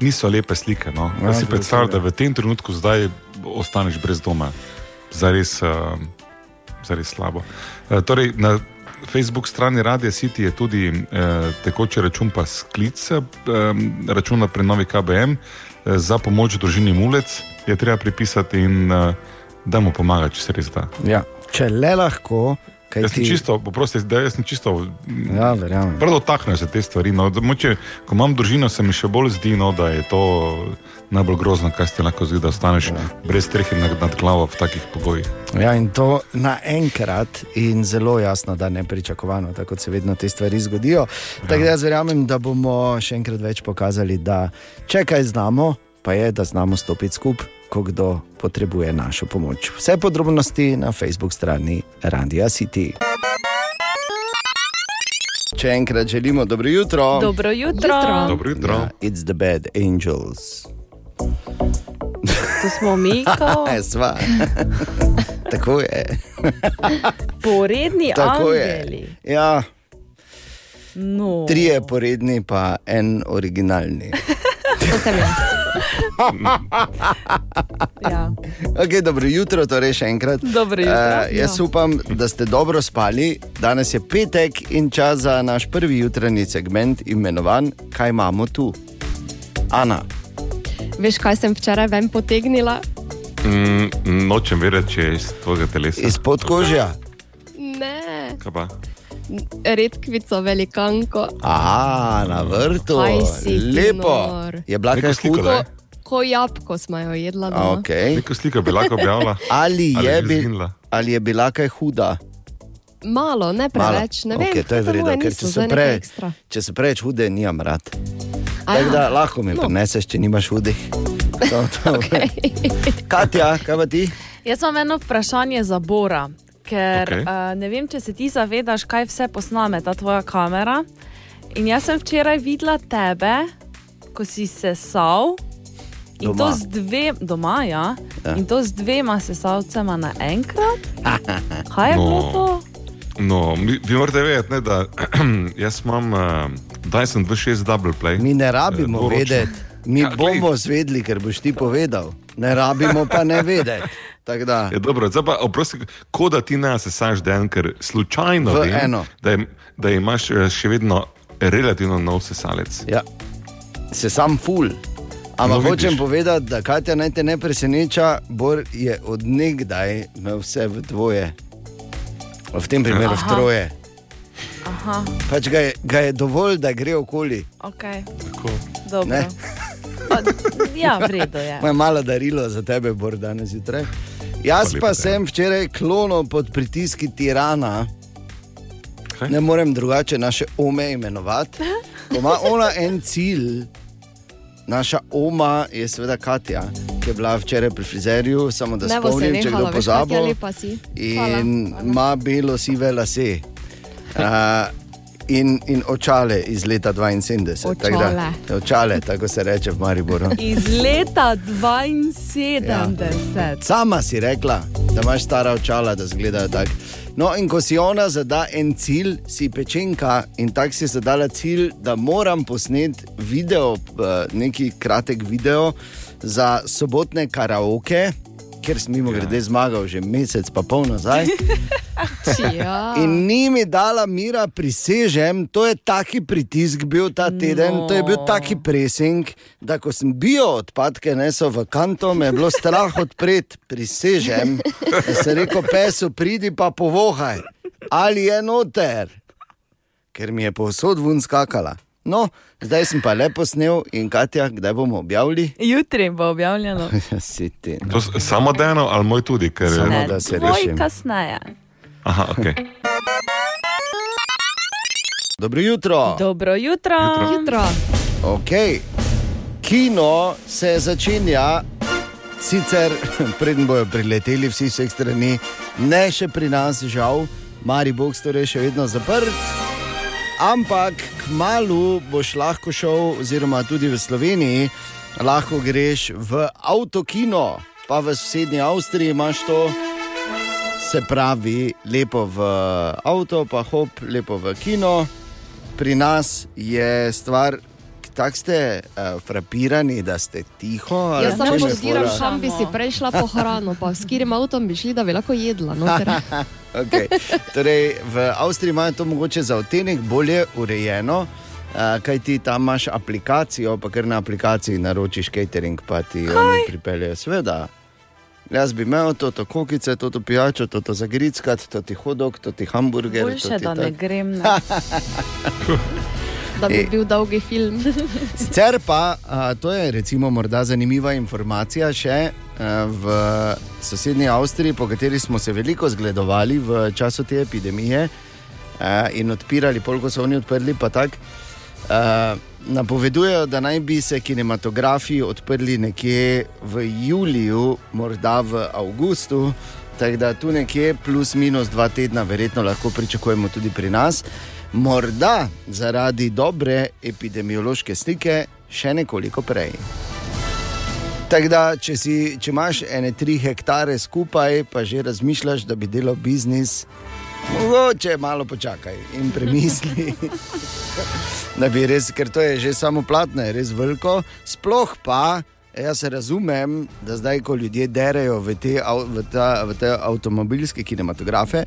niso lepe slike. No? Ja, si predstavljam, da v tem trenutku zdaj ostaneš brez doma. Zares, uh, zares slabo. Torej, na Facebook strani Radia City je tudi tekoči račun, pa sklic računa pri novi KBM za pomoč družini Mulec, je treba pripisati in uh, da mu pomaga, če se res da. Ja. Če le lahko, Jaz sem ti čisto, prosti, da jaz sem čisto. Ja, verjamem. Prav dotaknejo se te stvari. No. Moče, ko imam družino, se mi še bolj zdi, no, da je to najbolj grozno, kaj se ti lahko zgodi, da ostaneš ja. brez strehe nad, nad glavo v takih pogojih. Ja, in to naenkrat in zelo jasno, da ne pričakovano, tako kot se vedno te stvari zgodijo. Ja. Tako da jaz verjamem, da bomo še enkrat več pokazali, da če kaj znamo, pa je, da znamo stopiti skupaj, ko kdo potrebuje našo pomoč. Vse podrobnosti na Facebook strani Radia City. Če enkrat želimo dobro jutro. Dobro jutro. Dobro jutro. Ja, it's the bad angels. Tu smo mi, ko Ja, sva. Tako je. poredni Tako angeli. je. Ja, No. trije poredni, pa en originalni. To sem jaz. Ja. Okay, dobro jutro, torej še enkrat. Dobro jutro. Eh, jaz Ja. upam, da ste dobro spali. Danes je petek in čas za naš prvi jutranji segment, imenovan Kaj imamo tu? Ana. Veš, kaj sem včeraj ven potegnila? Mm, nočem vedeti, če je iz tvojega telesa. Iz podkožja. Ne, Kaj pa? Redkvico, velikanko. Aha, na vrtu. Lepo. nor? Je bila kaj daj. Ko jabko smo jo jedla. A, doma. Okay. Neko sliko bi lahko objavila. Ali, Ali je bi, ali je bila kaj huda? Malo, ne preveč. Ne vem, okay, to je vredno, ker če nekaj pre, ekstra. če so preveč hude, nimam rad. Tako da lahko mi No. prineseš, če nimaš hudih. To, to. Okay. Katja, kaj pa ti? Jaz imam eno vprašanje za Bora, ker okay. uh, ne vem, če se ti zavedaš, kaj vse posname ta tvoja kamera. In jaz sem včeraj videla tebe, ko si sesal. In Doma. to z dvema, doma, ja. Ja. In to z dvema sesalcema naenkrat. Kaj je bilo to? No, mi- vi morate vedeti, ne, da jaz imam uh, Dyson 26 Double Play. Mi ne rabimo eh, vedeti, mi Ja, ja, glej. bomo zvedli, ker boš ti povedal. Ne rabimo pa ne vedeti. Da, Je dobro, zdaj pa oprosti, kot da ti ne sesaš den, ker slučajno V vem, eno. da, je, da imaš eh, še vedno relativno nov sesalec. ja, se sam ful. Ampak No, no, vidiš. hočem povedati, da Katja naj te ne preseneča, Bor je odnegdaj imel vse v dvoje, v tem primeru v Aha. troje. Aha, Pač ga je, ga je dovolj, da gre okoli. ok. Tako. Dobro. Ja, v redu je. Moje malo darilo za tebe, Bor, danes zjutraj. Jaz Hvala pa lepa, sem včeraj klonil pod pritiski tirana. Ne morem drugače naše ome imenovati. Ko ima ona en cilj, naša oma je seveda Katja, ki je bila včeraj pri frizerju, samo da Ne bo se spomnim, če kdo veš, Katja, pozabo. si. Hvala. In ima belo sive lase. Uh, in, in očale iz leta 72. tako da- Očale. Očale, tako se reče v Mariboru. Iz leta 72. Ja. Sama si rekla, da imaš stara očala, da zgledajo tako. No, in ko si ona zada en cilj, si pečenka in tako si zadala cilj, da moram posneti video, eh, neki kratek video za sobotne karaoke, ker sem mimo grede zmagal že mesec, pa pol nazaj. Ja. In ni mi dala mira, prisežem, to je taki pritisk bil ta teden, no. to je bil taki presing, da ko sem bio odpadke nesel v kanto, me je bilo strah odpreti, prisežem. Da sem rekel, pesu, pridi pa povohaj, ali je noter, ker mi je povsod vun skakala. No, zdaj sem pa lepo snel in Katja, kdaj bomo objavili? Jutri bo objavljeno. Si ti. To s- samo deno ali moj tudi, ker Samo Ne, da se tvoj rešim. kasneje. Aha, ok. Dobro jutro. Dobro jutro. Jutro. Okay. Kino se začenja, sicer preden bojo prileteli vsi z vseh strani, ne še pri nas, žal, Maribor torej še vedno zaprt. Ampak kmalu boš lahko šel, oziroma tudi v Sloveniji, lahko greš v avtokino, pa v sosednji Avstriji imaš to. Se pravi, lepo v avto, pa hop, lepo v kino. Pri nas je stvar, tako ste uh, frapirani, da ste tiho. Jaz samo fora? kam bi si prej šla po hrano, pa s katerim avtom bi šli, da bi lahko jedla. No, okay. torej, v Avstriji imajo to mogoče za odtenek bolje urejeno. Uh, kaj ti tam imaš aplikacijo, pa ker na aplikaciji naročiš catering, pa ti oni pripeljejo, seveda. Jaz bi imel to, to kokice, to, to pijačo, to, to zagrickati, to ti hodok, to ti hamburger. Boljše, to ti da ne tak. grem. Da bi E. bil dolgi film. Sicer pa, a, to je recimo morda zanimiva informacija še a, v sosednji Avstriji, po kateri smo se veliko zgledovali v času te epidemije a, in odpirali, pol ko so oni odprli, pa tako. Napovedujejo, da naj bi se kinematografi odprli nekje v juliju, morda v avgustu, tako da tu nekje plus minus dva tedna, verjetno lahko pričakujemo tudi pri nas. Morda zaradi dobre epidemiološke slike še nekoliko prej. Tako da, če, si, če imaš ene tri hektare skupaj, pa že razmišljaš, da bi delal biznis, mogoče malo počakaj in premisli. da bi res, ker to je že samo platno, je res veliko. Sploh pa, jaz razumem, da zdaj, ko ljudje derajo v te, v ta, v te avtomobilske kinematografe,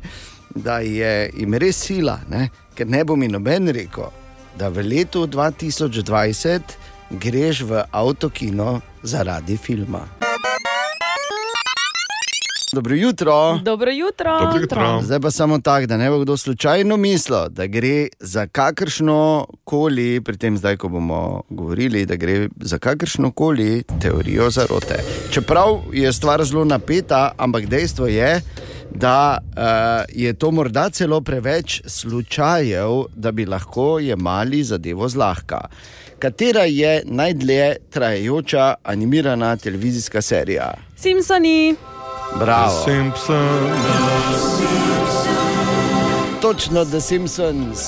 da je jim res sila, ne? ker ne bo mi noben rekel, da v letu 2020 greš v avtokino zaradi filma. Dobro jutro. Dobro jutro. Zdaj pa samo tako, da ne bo kdo slučajno mislil, da gre za kakršno koli, pri tem zdaj, ko bomo govorili, da gre za kakršno koli teorijo zarote. Čeprav je stvar zelo napeta, ampak dejstvo je, da uh, je to morda celo preveč slučajev, da bi lahko jemali zadevo zlahka. Katera je najdlje trajajoča animirana televizijska serija? Simpsoni. Bravo. Simpson. Točno The Simpsons,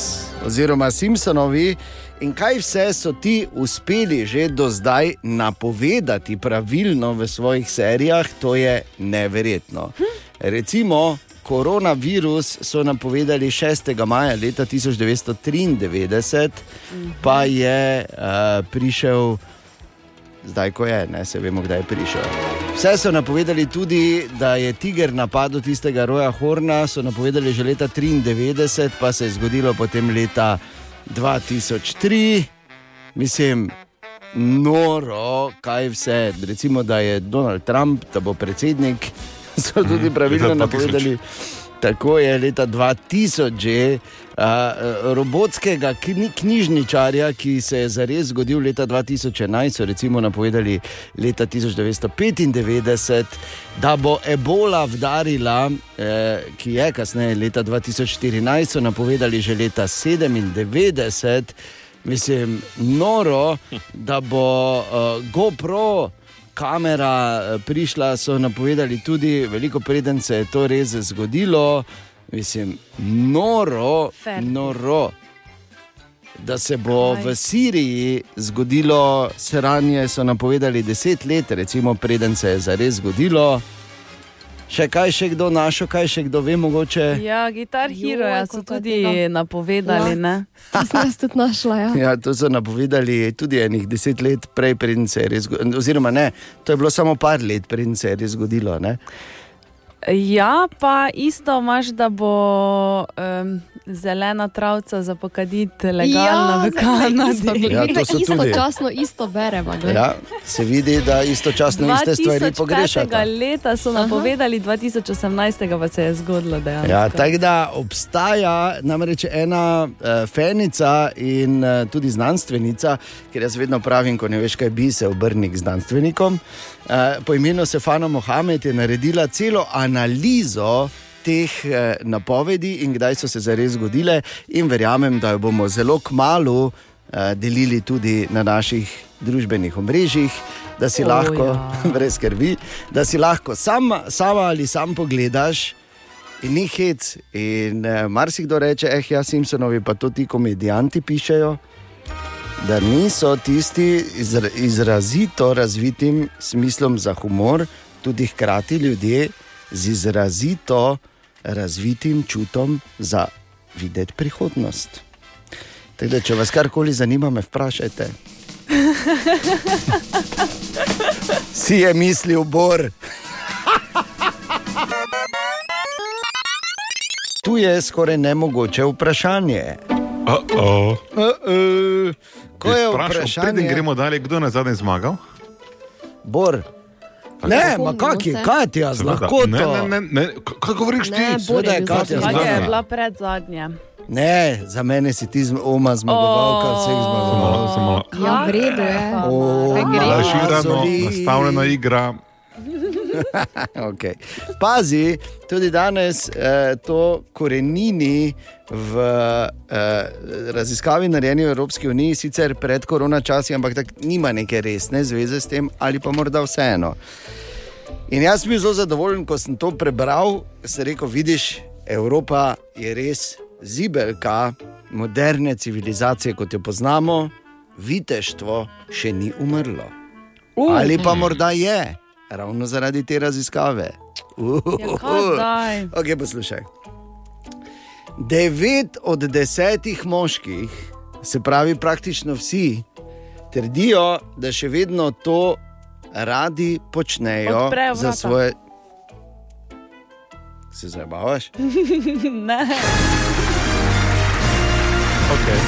oziroma Simpsonovi. In kaj vse so ti uspeli že do zdaj napovedati pravilno v svojih serijah, to je neverjetno. Recimo, koronavirus so napovedali 6. maja leta 1993, pa je uh, prišel zdaj, ko je, ne se vemo, kdaj je prišel. Vse so napovedali tudi, da je tiger napadel tistega roja Horna, so napovedali že leta 1993, pa se je zgodilo potem leta 2003. Mislim, noro, kaj vse. Recimo, da je Donald Trump, da bo predsednik, so tudi Mhm, pravilno 2000. napovedali. Tako je leta 2000 že uh, robotskega knjižničarja, ki se je zares zgodil leta 2011, so recimo napovedali leta 1995, da bo ebola vdarila, eh, ki je kasneje leta 2014, so napovedali že leta 97. Mislim, noro, da bo uh, GoPro kamera eh, prišla, so napovedali tudi, veliko preden se je to res zgodilo. Mislim, noro, noro. Da se bo v Siriji zgodilo sranje, so napovedali deset let, recimo, preden se je zares zgodilo. Še kaj, še kdo našel, kaj še kdo ve, mogoče. Ja, Gitar Hero Joj, so koliko je tudi tega. napovedali. Ja. Jaz tudi našla. Ja. Ja, to so napovedali tudi enih deset let prej, preden se je res zgodilo. Oziroma, ne, to je bilo samo par let, preden se je res zgodilo. Ne? Ja, pa isto imaš, da bo um, zelena travca za pokaditi legalna Ja, v Kanadi. Ja, to so tudi. Istočasno isto beremo. glej. Ja, se vidi, da istočasno iste stvari 2005. pogrešate. leta so napovedali, 2018. pa se je zgodilo dejansko. Ja, tako da obstaja namreč ena uh, fenica in uh, tudi znanstvenica, ker jaz vedno pravim, ko ne veš, kaj bi se obrnil k znanstvenikom. Uh, po imenu Sefana Mohamed je naredila celo analizo teh uh, napovedi in kdaj so se zares zgodile, in verjamem, da jo bomo zelo kmalo. uh, delili tudi na naših družbenih omrežjih, da si O, oh, lahko, ja. brez skrbi, da si lahko sama, sama ali sam pogledaš. In ni hec. In uh, marsikdo reče, eh, ja, Simpsonovi, pa to ti komedijanti pišejo, da niso tisti izra, izrazito razvitim smislom za humor, tudi hkrati ljudje z izrazito razvitim čutom za videti prihodnost. Tako da, če vas karkoli zanima, me vprašajte. Si je mislil, Bor. Tu je skoraj nemogoče vprašanje. Uh -oh. Uh -uh. Ko je vprašanje, Preden gremo dalje, kdo je na zadnje zmagal? Bor. Ne, ma kak je, Katja, z Seveda. lahkoto. Ne, ne, ne, ne. Kaj govoriš ti? Seveda je Katja Katja je zmagala. bila pred zadnja. Ne, za mene si ti oma zmagovalka O. vseh zmagovalcev. Samo, Ja, v redu je. O, Kaj gre? Lažirano, Zoli. nastavljena igra. okay. Pazi, tudi danes eh, to korenini v eh, raziskavi narejeni v Evropski uniji, sicer pred korona časi, ampak tak nima neke resne zveze s tem, ali pa morda vseeno. In jaz sem bil zelo zadovoljen, ko sem to prebral, sem rekel, vidiš, Evropa je res zibelka moderne civilizacije, kot jo poznamo, viteštvo še ni umrlo. Uh. Ali pa morda je, ravno zaradi te raziskave. Uh, Ja? Okay, poslušaj. Devet od desetih moških, se pravi praktično vsi, trdijo, da še vedno to radi počnejo za svoje. Se zabavaš? ne. Okay.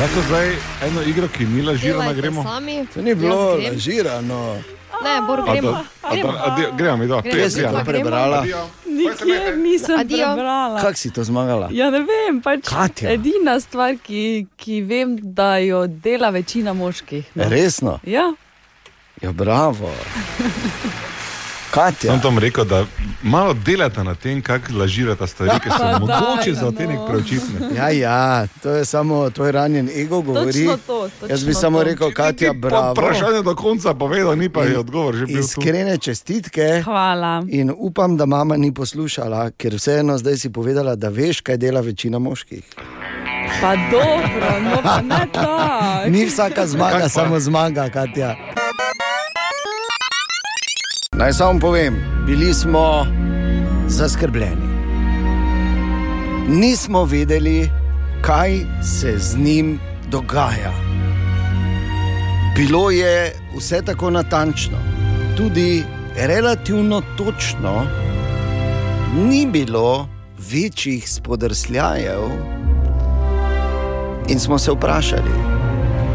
Lahko zdaj eno igro, ki ni lažirana, gremo. Sami. To ni bilo lažirano. Ne, Bor, A gremo. da- a da- a di- Gremo, mi do. Kje si to prebrala? Nikjer nisem Adijo. prebrala. Kako si to zmagala? Ja, ne vem, pač Katja. edina stvar, ki, ki vem, da jo dela večina moških. no. Resno? Ja, Ja, bravo. Katja. Sem tam rekel, da malo delate na tem, kako lažirate stvari, ki so Pa mogoče za otenek no. preučitne. Ja, ja, to je samo tvoj ranjen ego govori. Točno to, Jaz bi točno samo to. rekel, Katja, bravo. Vprašanje do konca povedal, ni pa je odgovor že bil tu. Iskrene čestitke. Hvala. In upam, da mama ni poslušala, ker vseeno zdaj si povedala, da veš, kaj dela večina moških. Pa dobro, no pa ne tako. Ni vsaka zmaga, samo zmaga, Katja. Naj samo povem, bili smo zaskrbljeni. Nismo vedeli, kaj se z njim dogaja. Bilo je vse tako natančno, tudi relativno točno, ni bilo večjih spodrsljajev, in smo se vprašali,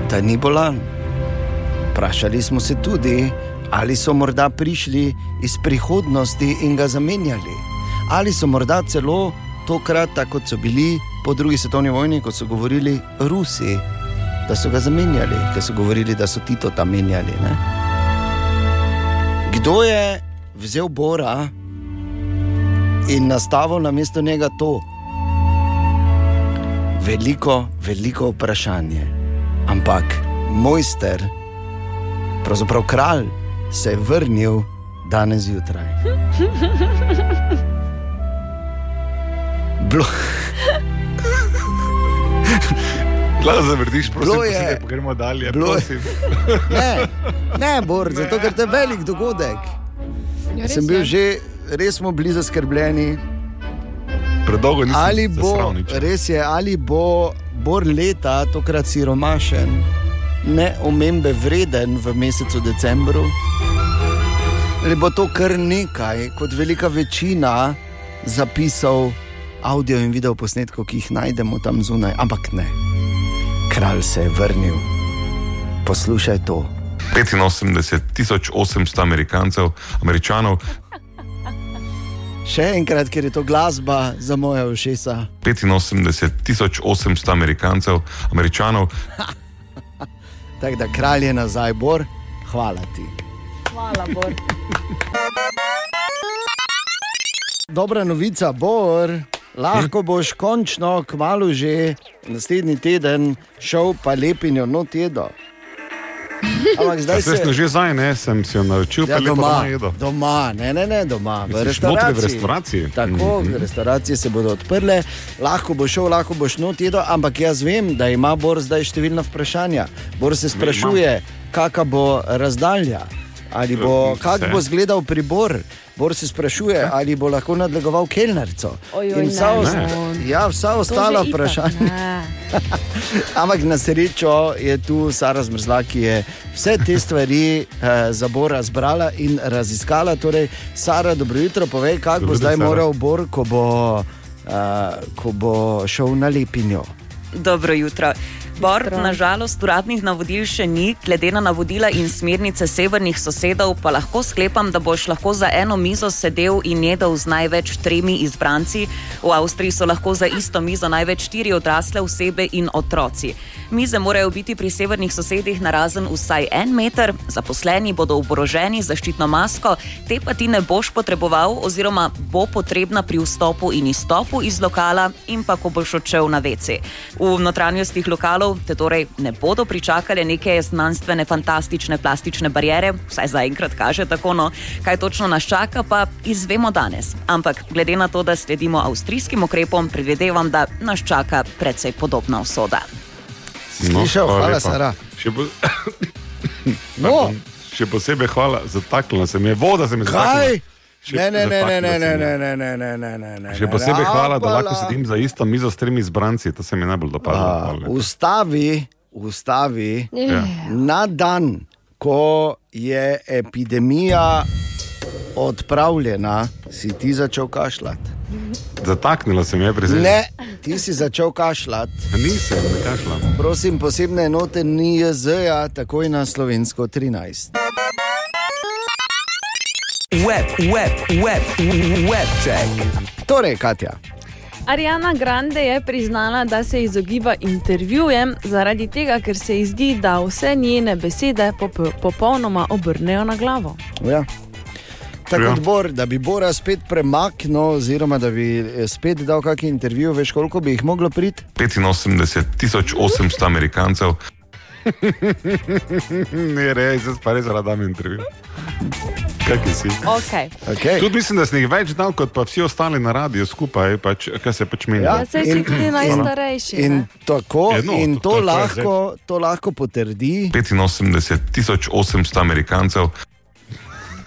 da ni bolan. Vprašali smo se tudi, ali so morda prišli iz prihodnosti in ga zamenjali, ali so morda celo tokrat, tako kot so bili po drugi svetovni vojni, ko so govorili Rusi, da so ga zamenjali, ker so govorili, da so Tito tam menjali. Ne? Kdo je vzel Bora in nastavil na mesto njega to? Veliko, veliko vprašanje. Ampak mojster, pravzaprav kralj, se je vrnil danes zjutraj. Bilo, zavrtiš, prosim, Bilo je. gremo dalje. Bilo je. prosim. ne, ne, Bor, zato ker to je velik dogodek. Ja, res Sem bil je. že, res smo bili zaskrbljeni. Predolgo nisem Ali bo, zasral nič. res je, ali bo Bor leta, tokrat siromašen, ne omembe vreden v mesecu decembru, ali bo to kar nekaj, kot velika večina zapisov, audio in video posnetkov, ki jih najdemo tam zunaj, ampak ne. Kralj se je vrnil. Poslušaj to. 85 800 Amerikancev, američanov, Še enkrat, ker je to glasba za moje ušesa. 85 800 Amerikancev, američanov, Tako da kralj je nazaj, Bor, hvala ti. Hvala, Bor. Dobra novica, Bor. lahko boš končno, kmalo že naslednji teden šel pa lepinjo not jedo. Ampak zdaj Zdaj se sem že zdaj, ne, sem si jo naročil, Ja, pa doma, doma jedo. doma, ne, ne, ne, doma, v restavraciji. v restavraciji? Tako, Mhm. restauracije se bodo odprle, lahko bo šel, lahko boš not jedel, ampak jaz vem, da ima Bor zdaj številna vprašanja. Bor se sprašuje, kakšna bo razdalja, ali bo, kak vse. bo izgledal pribor. Bor se sprašuje, ali bo lahko nadlegoval kelnerico. Ojoj, In vsa, ne, ost ne. ja, vsa ostala vprašanja. Ampak na srečo je tu Sara Zmrzla, ki je vse te stvari eh, za Bora zbrala in raziskala. Torej, Sara, dobro jutro, povej, kako bo zdaj Sara. moral Bor, ko bo, eh, ko bo šel na lepinjo. Dobro jutro. Bor, nažalost, uradnih navodil še ni, glede na navodila in smernice severnih sosedov, pa lahko sklepam, da boš lahko za eno mizo sedel in jedel z največ tremi izbranci. V Avstriji so lahko za isto mizo največ štiri odrasle osebe in otroci. Mize morajo biti pri severnih sosedih narazen vsaj en meter, zaposleni bodo oboroženi z zaščitno masko, te pa ti ne boš potreboval, oziroma bo potrebna pri vstopu in izstopu iz lokala, in pa ko boš odšel na vece. V notranjostih lokalov te torej ne bodo pričakale neke znanstvene, fantastične plastične barijere, vsaj zaenkrat kaže tako. No. Kaj točno nas čaka, pa izvemo danes. Ampak glede na to, da sledimo avstrijskim ukrepom, predvidevam, da nas čaka precej podobna usoda. Slišal? hvala Hvala, lepa. Sara. Še, po... No. Pardon, še posebej hvala, zataknila se mi je voda, se mi je Kaj? zataknila. Še- Ne, ne, ne, ne, ne, ne, je. ne, ne, ne, ne, ne, ne. Še posebej hvala, da lahko sedim za isto mizo s tremi izbranci, to se mi najbolj dopadlo. A, Hvala lepa. Ustavi, ustavi Ja. na dan, ko je epidemija odpravljena, si ti začel kašljati. Zataknila se mi je pri Ne, ti si začel kašljati. Nisem, ne kašljam. Prosim, posebne enote NIJZ-ja, takoj na slovensko 13. Web, web, web, web check. Torej, Katja. Ariana Grande je priznala, da se izogiba intervjujem zaradi tega, ker se ji zdi, da vse njene besede pop popolnoma obrnejo na glavo. Ja. Tako Ja. odbor, da bi Bora spet premaknil, oziroma da bi eh, spet dal kakšen intervju, veš, koliko bi jih moglo priti? 85.800 Amerikancev. ne, res, zdaj pa res radam intervju. Kaj si? Okay. Okay. Tudi mislim, da sem jih več dal, kot pa vsi ostali na radiju skupaj, pač, kaj se pač meni. Ja, saj si tudi najstarejši. In ne? tako, Ja, no, in to- je lahko, to lahko potrdi. 85.800 Amerikancev.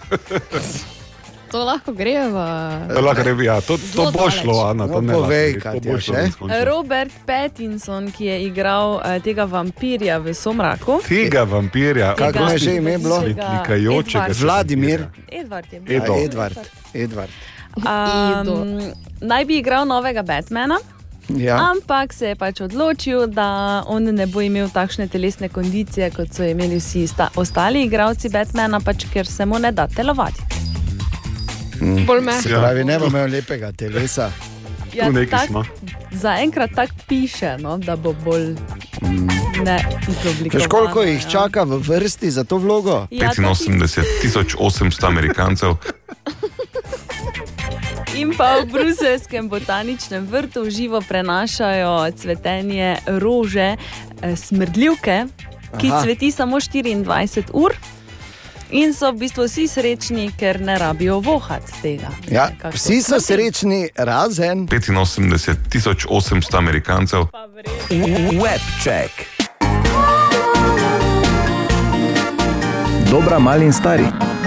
To lahko gre v. To, lahko rebi, ja, to, to bo daleč. šlo, Ana. To No, ne povej, to bo šlo. Robert Pattinson, ki je igral eh, tega vampirja v Somraku. Tega vampirja, Kako je že ime bilo? Likajočega. Edward. Vladimir. Edward je bil. Ja, Edvard. Edvard. Um, naj bi igral novega Batmana. Ja. Ampak se je pač odločil, da on ne bo imel takšne telesne kondicije, kot so imeli vsi sta, ostali igralci Batmana, pač ker se mu ne da telovati. Bolj me. Se pravi, ne bo imel lepega telesa. Ja, tak- Zaenkrat tako piše, no, da bo bolj ne izoblikovan. Veš, koliko jih čaka v vrsti za to vlogo? Ja, to 85.800 Amerikancev. In pa v bruseljskem botaničnem vrtu živo prenašajo cvetenje rože, eh, smrdljivke, ki Aha. cveti samo 24 ur. In so v bistvu vsi srečni, ker ne rabijo vohati tega. Ja, Nekako vsi so smrdi. srečni, razen 85.800 Amerikancev. Web check. Dobra, mali in stari.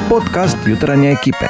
Podcast jutranje ekipe.